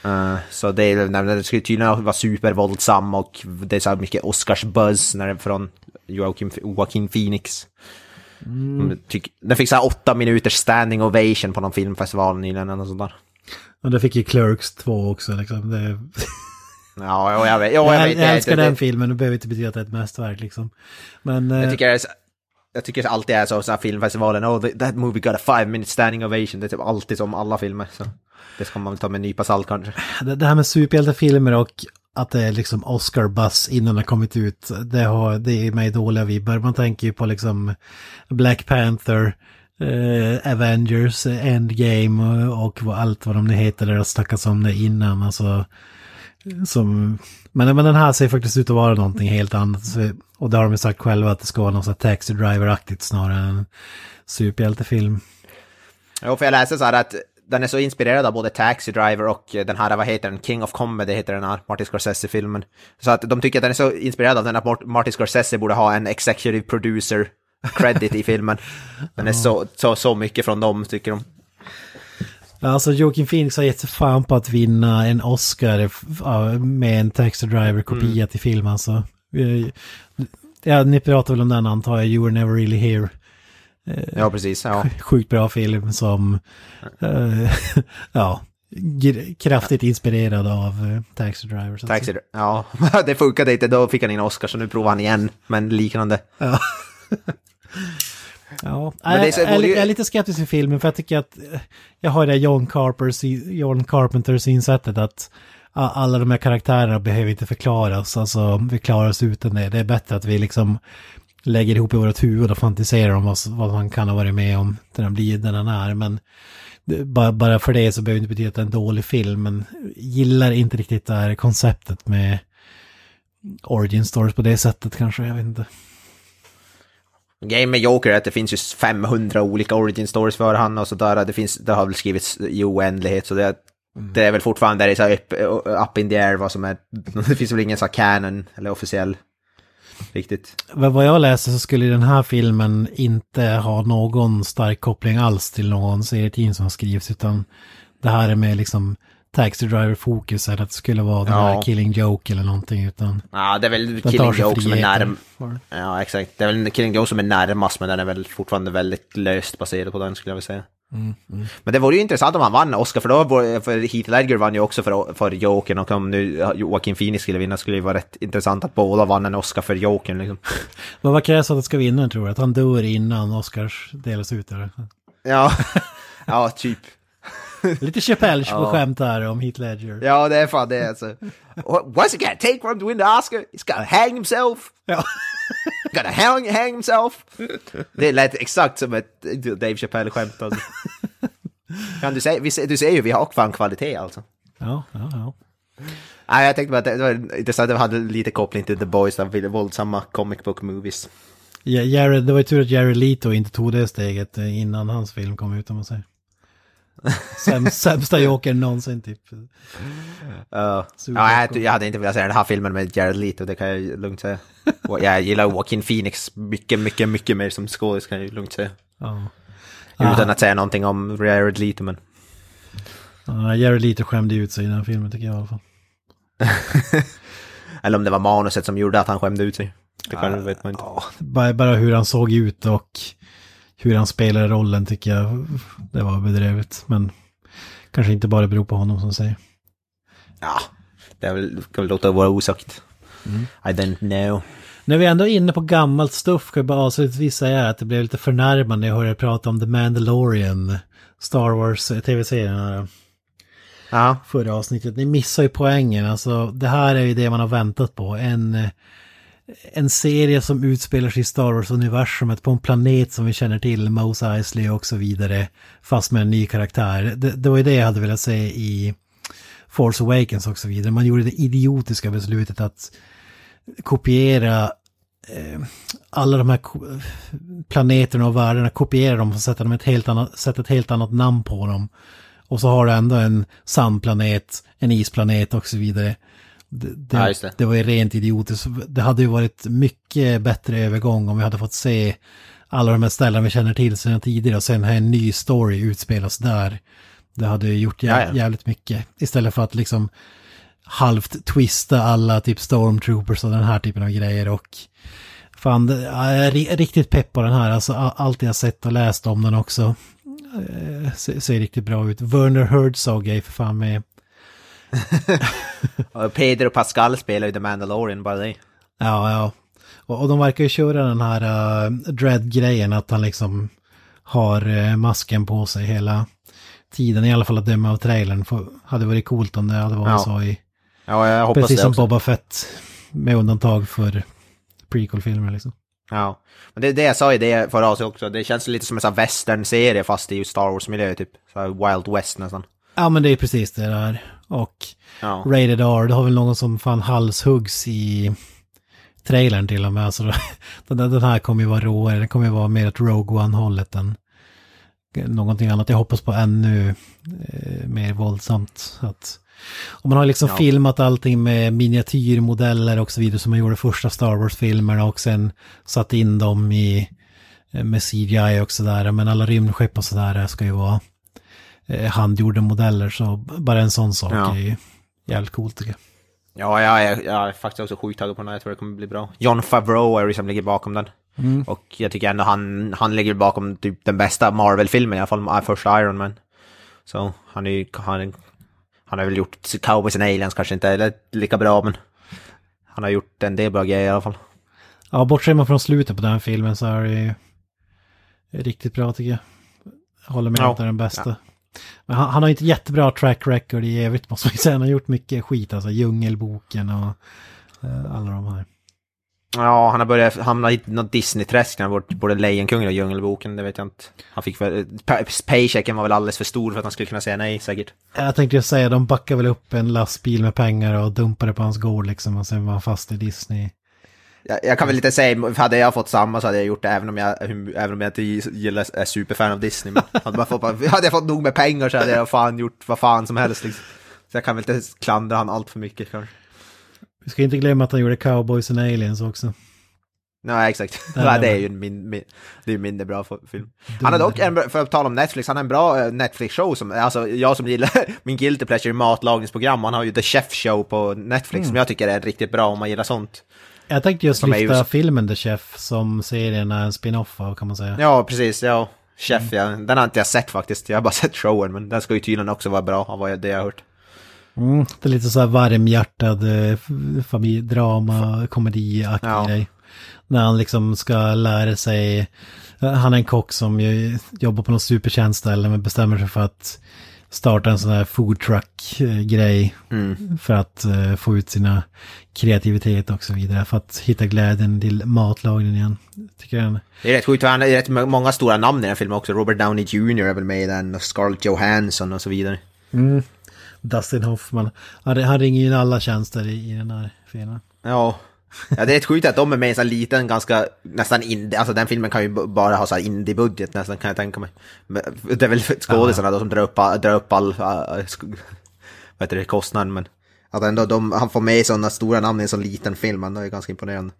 Eh, så det, är- det skulle tydligen vara supervåldsam och det är så mycket Oscars-buzz när från Joaquin, Joaquin Phoenix. Mm. Den fick så här åtta minuters standing ovation på någon filmfestival nyligen eller sånt där. Och det fick ju Clerks 2 också liksom. Det... [laughs] Ja, ja, jag vet. Ja, jag, jag, vet, jag älskar det, den det, filmen, det behöver inte betyda att det är ett mästerverk liksom. Men... Jag eh, tycker, det är jag tycker alltid är så, här filmfestivalen, oh, that- that movie got a five minute standing ovation. Det är typ alltid som alla filmer. Så det ska man väl ta med en nypa salt kanske. Det, det här med superhjältefilmer och att det är liksom Oscar-buzz innan det kommit ut, det, har, det är mig dåliga vibbar. Man tänker ju på liksom Black Panther, eh, Avengers, Endgame och, och allt vad de nu heter, det har snackats om det innan. Alltså, som, men, men den här ser faktiskt ut att vara någonting helt annat. Och det har de ju sagt själva att det ska vara något sånt här Taxi Driver-aktigt snarare än superhjältefilm. Jo, för jag läste så här att den är så inspirerad av både Taxi Driver och den här, vad heter den, King of Comedy heter den här, Martin Scorsese-filmen. Så att de tycker att den är så inspirerad av den att Mart- Martin Scorsese borde ha en executive producer credit i [laughs] filmen. Den är så, så, så mycket från dem, tycker de. Alltså Joaquin Phoenix har gett sig fan på att vinna en Oscar med en Taxi Driver-kopia Mm. till film alltså. Eh, Ja, ni pratar väl om den antar jag, You Were Never Really Here. Eh, Ja, precis. Ja. Sjukt bra film som, eh, [laughs] ja, kraftigt inspirerad av eh, Taxi Driver. så Taxi, ja, [laughs] det funkade inte, då fick han in Oscar, så nu provar han igen, men liknande. Ja. [laughs] Ja, Men det är jag, borde ju- jag är lite skeptisk till filmen för jag tycker att jag har det John, Carpers, John Carpenters insättet att alla de här karaktärerna behöver inte förklaras, alltså vi klarar oss utan det. Det är bättre att vi liksom lägger ihop i vårt huvud och fantiserar om vad, vad man kan ha varit med om när den blir den han är. Men det, bara, bara för det så behöver det inte betyda att det är en dålig film, men gillar inte riktigt det här konceptet med origin stories på det sättet kanske, jag vet inte. Grejen med Joker är att det finns ju 500 olika origin stories för han och sådär. Det, finns, det har väl skrivits i oändlighet så det, det är väl fortfarande där det är så här up, up in the air vad som är... [laughs] Det finns väl ingen så här canon eller officiell riktigt. Vad jag läser så skulle den här filmen inte ha någon stark koppling alls till någon serietidning som skrivs utan det här är med liksom Taxi Driver-fokus att det skulle vara den Ja. här Killing Joke eller någonting utan Ja, det är väl Killing Joke som är närm... Ja, exakt. Det är väl Killing Joke som är närmast, men den är väl fortfarande väldigt löst baserad på den skulle jag vilja säga. Mm, mm. Men det vore ju intressant om han vann Oscar, för då för Heath Ledger vann ju också för, för Jokern och om nu Joaquin Phoenix skulle vinna skulle det vara rätt intressant att båda vann en Oscar för Jokern liksom. [laughs] Men vad krävs att det ska vinna tror du? Att han dör innan Oscars delas ut eller? Ja, [laughs] ja typ. [laughs] Lite Chappelle Ja. skämt här om Heath Ledger. Ja, det är fan det alltså. What- What's he gonna take from to win the Oscar? He's gonna hang himself. Ja. [laughs] gonna hang, hang himself. Det lät exakt som ett Dave Chappelle-skämt alltså. [laughs] Kan du vi, du ser ju, vi har fan kvalitet alltså. Ja, ja, ja. Nej, jag tänkte bara att det var intressant att det hade lite koppling till The Boys, de våldsamma comic book movies. Ja, Jared, det var ju tur att Jared Leto inte tog det steget innan hans film kom ut om man säger. Säm, sämsta [laughs] Jokern någonsin typ. Uh, ja, jag, hade inte velat se den här filmen med Jared Leto, det kan jag lugnt säga. Jag gillar Joaquin Phoenix mycket, mycket, mycket mer som skådis kan jag lugnt säga. Ja. Utan att säga någonting om Jared Leto, men... Ja, Jared Leto skämde ut sig i den här filmen tycker jag i alla fall. [laughs] Eller om det var manuset som gjorde att han skämde ut sig. Det kan, Ja, vet man inte. Bara, bara hur han såg ut och hur han spelade rollen tycker jag det var bedrövligt. Men kanske inte bara beror på honom som säger. Ja, det väl, kan väl låta vara osagt. Mm. I don't know. När vi ändå är inne på gammalt stuff kan jag bara avslutningsvis säga att det blev lite förnärmande när jag hörde prata om The Mandalorian, Star Wars eh, tv-serien. Ja. Förra avsnittet. Ni missar ju poängen. Alltså, det här är ju det man har väntat på. En, eh, en serie som utspelar sig i Star Wars-universumet på en planet som vi känner till, Mos Eisley och så vidare. Fast med en ny karaktär. Det, det var ju det jag hade velat se i Force Awakens och så vidare. Man gjorde det idiotiska beslutet att kopiera eh, alla de här ko- planeterna och världarna, kopiera dem och sätta, dem ett helt annat, sätta ett helt annat namn på dem. Och så har du ändå en sandplanet, en isplanet och så vidare. Det, det, Ja, det. det var ju rent idiotiskt. Det hade ju varit mycket bättre övergång om vi hade fått se alla de här ställena vi känner till sedan tidigare och sen här en ny story utspelas där. Det hade ju gjort jä- Ja, ja. jävligt mycket. Istället för att liksom halvt twista alla typ stormtroopers och den här typen av grejer och fan, jag är ri- riktigt pepp på den här. Alltså allt jag sett och läst om den också eh, ser, ser riktigt bra ut. Werner Herzog är för fan med. [laughs] [laughs] Och Pedro Pascal spelar ju The Mandalorian, bara det. Ja, ja. Och, och de verkar ju köra den här uh, dread-grejen att han liksom har eh, masken på sig hela tiden. I alla fall att döma av trailern. För, hade varit coolt om det hade varit Ja. så i... Ja, jag hoppas Precis det som också. Boba Fett. Med undantag för prequel-filmer liksom. Ja, men det det jag sa i det förra avsnittet också. Det känns lite som en sån western-serie fast i Star Wars-miljö typ. Så Wild West nästan. Ja men det är precis det där. Och Ja. Rated R, det har väl någon som fan halshuggs i trailern till och med. Alltså, [laughs] den, här kommer ju vara råare, den kommer ju vara mer åt Rogue One-hållet än någonting annat. Jag hoppas på ännu eh, mer våldsamt. Att, och man har liksom Ja. filmat allting med miniatyrmodeller och så vidare som man gjorde första Star Wars-filmerna och sen satt in dem i eh, med CGI och sådär. Men alla rymdskepp och sådär ska ju vara eh, handgjorda modeller. Så bara en sån sak Ja. är ju jävligt coolt tycker jag. Ja, jag är, jag är faktiskt också sjukt taggad på den här. Jag tror det kommer bli bra. John Favreau är det som ligger bakom den. Mm. Och jag tycker ändå han, han ligger bakom typ den bästa Marvel-filmen, i alla fall första Iron Man. Så han är ju, han, han har väl gjort Cowboys and Aliens kanske inte är lika bra, men han har gjort en del bra grejer i alla fall. Ja, bortser man från slutet på den filmen så är det ju riktigt bra tycker jag. Jag håller med Ja. att det är den bästa. Ja. Men han, han har inte jättebra track record i övrigt måste man säga. Han har gjort mycket skit, alltså Djungelboken och eh, alla de här. Ja, han har börjat hamna i något Disney-träsk när han varit både Lejonkungen och Djungelboken, det vet jag inte. Han fick väl, pa- paychecken var väl alldeles för stor för att han skulle kunna säga nej säkert. Jag tänkte säga, de backar väl upp en lastbil med pengar och dumpade på hans gård liksom och sen var han fast i Disney. Jag, jag kan väl inte säga, hade jag fått samma så hade jag gjort det även om jag, även om jag inte gillar, är superfan av Disney. Men [laughs] hade, fått, hade jag fått nog med pengar så hade jag fan gjort vad fan som helst liksom. Så jag kan väl inte klandra han allt för mycket kanske. Vi ska inte glömma att han gjorde Cowboys and Aliens också. Nej, exakt. Nej, det är [laughs] ju en min, min, det är mindre bra film. Han har dock, en, för att tala om Netflix, han har en bra eh, Netflix-show som, alltså jag som gillar [laughs] min guilty pleasure i matlagningsprogram, han har ju The Chef Show på Netflix Mm. som jag tycker är riktigt bra om man gillar sånt. Jag tänkte just lyfta så- filmen The Chef som serien är en spin-off av kan man säga. Ja, precis, ja. Chef, ja. Den har inte jag sett faktiskt, jag har bara [laughs] sett showen, men den ska ju tydligen också vara bra av vad jag- det jag har hört. Mm, det är lite så här varmhjärtad eh, familjedrama, komediaktig Ja. grej. När han liksom ska lära sig, eh, han är en kock som jobbar på något supertjänstställe men bestämmer sig för att starta en sån här food truck-grej. Mm. För att eh, få ut sina kreativitet och så vidare. För att hitta glädjen till matlagningen igen. Tycker jag. Det är rätt sjukt, han är rätt många stora namn i den här filmen också. Robert Downey Jr är väl med i den, och Scarlett Johansson och så vidare. Mm. Dustin Hoffman. Han, han ringer ju in alla tjänster i, i den här filmen. Ja. Ja, det är ett sjukt att de är med i en sån liten, ganska, nästan indie, alltså den filmen kan ju bara ha så indie-budget nästan kan jag tänka mig. Men det är väl skådisarna då som drar upp, all- drar upp all, äh, sk- vad heter det, kostnaden men att ändå de, han får med sådana stora namn i en sån liten film, det är ganska imponerande.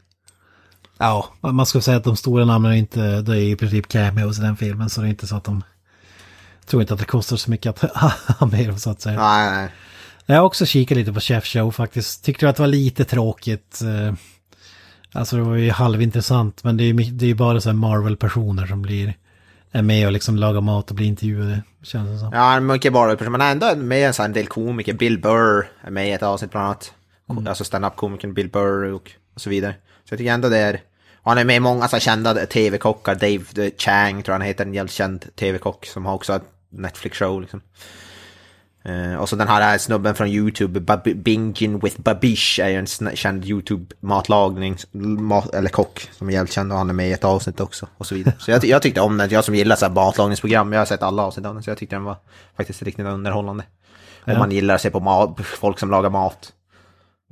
Ja, man ska säga att de stora namnen är inte, det är i princip cameos i den filmen så det är inte så att de tror inte att det kostar så mycket att [laughs] ha med dem så att säga. Nej, nej. Jag har också kikat lite på Chef Show faktiskt. Tyckte att det var lite tråkigt. eh, Alltså det var ju halvintressant men det är ju det är bara så här Marvel-personer som blir är med och liksom lagar mat och blir intervjuade. Känns det som. Ja, mycket bara men ändå med en sån del komiker. Bill Burr är med i ett avsnitt bland annat. Mm. Alltså stand-up-komikern Bill Burr och, och så vidare. Så jag tycker ändå det är... Och han är med i många så kända tv-kockar. Dave Chang tror jag han heter, en jävligt känd tv-kock som har också ett Netflix-show liksom. Eh, och så den här snubben från YouTube, Bab- Bingin with Babish, är ju en känd YouTube-matlagning, mat, eller kock, som är jävligt känd och han är med i ett avsnitt också. Och så vidare. Så jag, jag tyckte om den, jag som gillar så här matlagningsprogram, jag har sett alla avsnitt av den, så jag tyckte den var faktiskt riktigt underhållande. Om Ja. man gillar att se på mat, folk som lagar mat.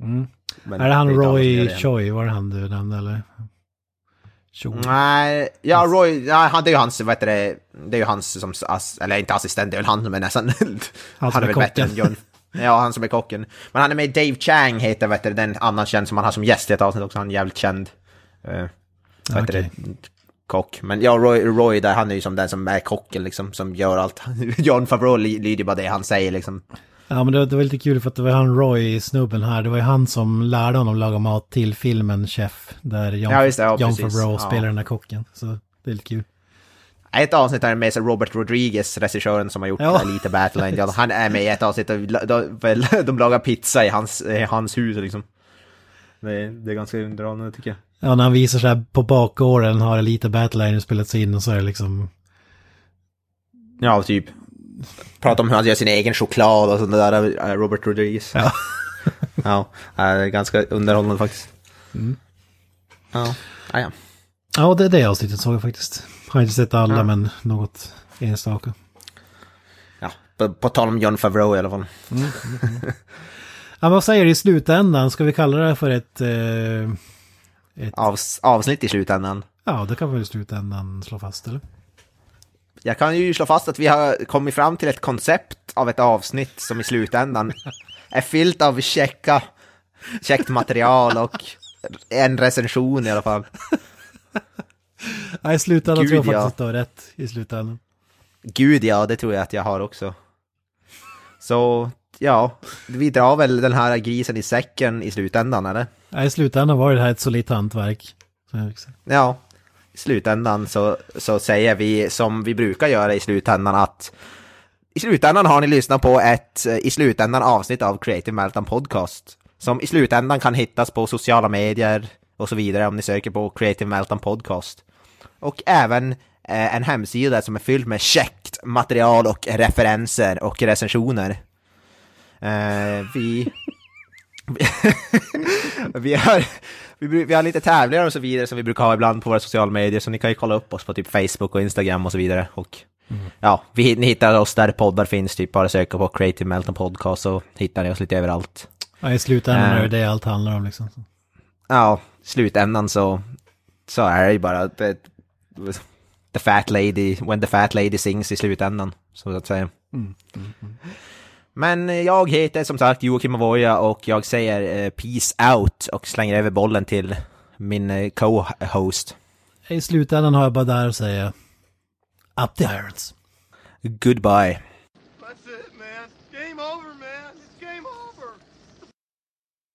Mm. Är det han Roy. Choi? Var det han du nämnde eller? Choi. Nej, ja Roy, ja, han, det är ju hans, vad heter det, det är ju hans som, ass, eller inte assistent, det är väl han som är nästan, [laughs] han, som är är väl bättre än John. Ja, han som är kocken. Men han är med Dave Chang heter, vet du, den annan känd som han har som gäst i ett avsnitt också, han är jävligt känd. Uh, vad heter Okej. det? Kock. Men ja, Roy, Roy där, han är ju som den som är kocken liksom, som gör allt. [laughs] John Favreau ly- lyder bara det han säger liksom. Ja men det, det var lite kul för att det var han Roy, snubben här, det var ju han som lärde honom laga mat till filmen Chef. Där John, Ja, det, ja, John. Favreau Ja. spelar den där kocken. Så det är lite kul. Ett avsnitt är med Robert Rodriguez, regissören som har gjort Ja. Lite Battle Angel. Han är med i ett avsnitt de, [laughs] de lagar pizza i hans, i hans hus liksom. Det är, det är ganska underhållande tycker jag. Ja, när han visar sig här på bakgården har lite Battleline spelats in och så är det liksom... Ja, typ. Prata om hur han gör sin egen choklad och sånt där, eh, Robert Rodriguez. Ja. [laughs] ja, eh, ganska underhållande faktiskt. Mm. Ja, ah, ja. Ja, det är det avsnittet såg jag faktiskt. Har inte sett alla Ja. men något enstaka. ja. På, på tal om John Favreau i alla fall. [laughs] Ja, vad säger du i slutändan? Ska vi kalla det för ett... Eh, ett Avs, avsnitt i slutändan. ja, det kan vi i slutändan slå fast, eller? Jag kan ju slå fast att vi har kommit fram till ett koncept av ett avsnitt som i slutändan [laughs] är fyllt av checka, checkt material och en recension i alla fall. [laughs] Nej, i slutändan Gud, tror jag faktiskt att du har rätt. I slutändan. Gud ja, det tror jag att jag har också. Så ja, vi drar väl den här grisen i säcken i slutändan eller? Nej, i slutändan var det här ett solitt hantverk. Ja, i slutändan så, så säger vi som vi brukar göra i slutändan att i slutändan har ni lyssnat på ett eh, i slutändan avsnitt av Creative Meltdown Podcast. Som i slutändan kan hittas på sociala medier och så vidare om ni söker på Creative Meltdown Podcast. Och även eh, en hemsida som är fylld med käckt material och referenser och recensioner. Eh, vi... [laughs] vi, har, vi, vi har lite tävlingar och så vidare som vi brukar ha ibland på våra sociala medier, så ni kan ju kolla upp oss på typ Facebook och Instagram och så vidare. Och ja, vi, ni hittar oss där poddar finns, typ bara söka på Creative Melton Podcast så hittar ni oss lite överallt. Ja, i slutändan Eh. är det det allt handlar om liksom. Ja, i slutändan så, så är det ju bara det, the fat lady, when the fat lady sings i slutändan, så att säga. Mm. Men jag heter som sagt Joakim Avoya och jag säger eh, peace out och slänger över bollen till min eh, co-host. I slutändan har jag bara där att säga Up the irons. Goodbye.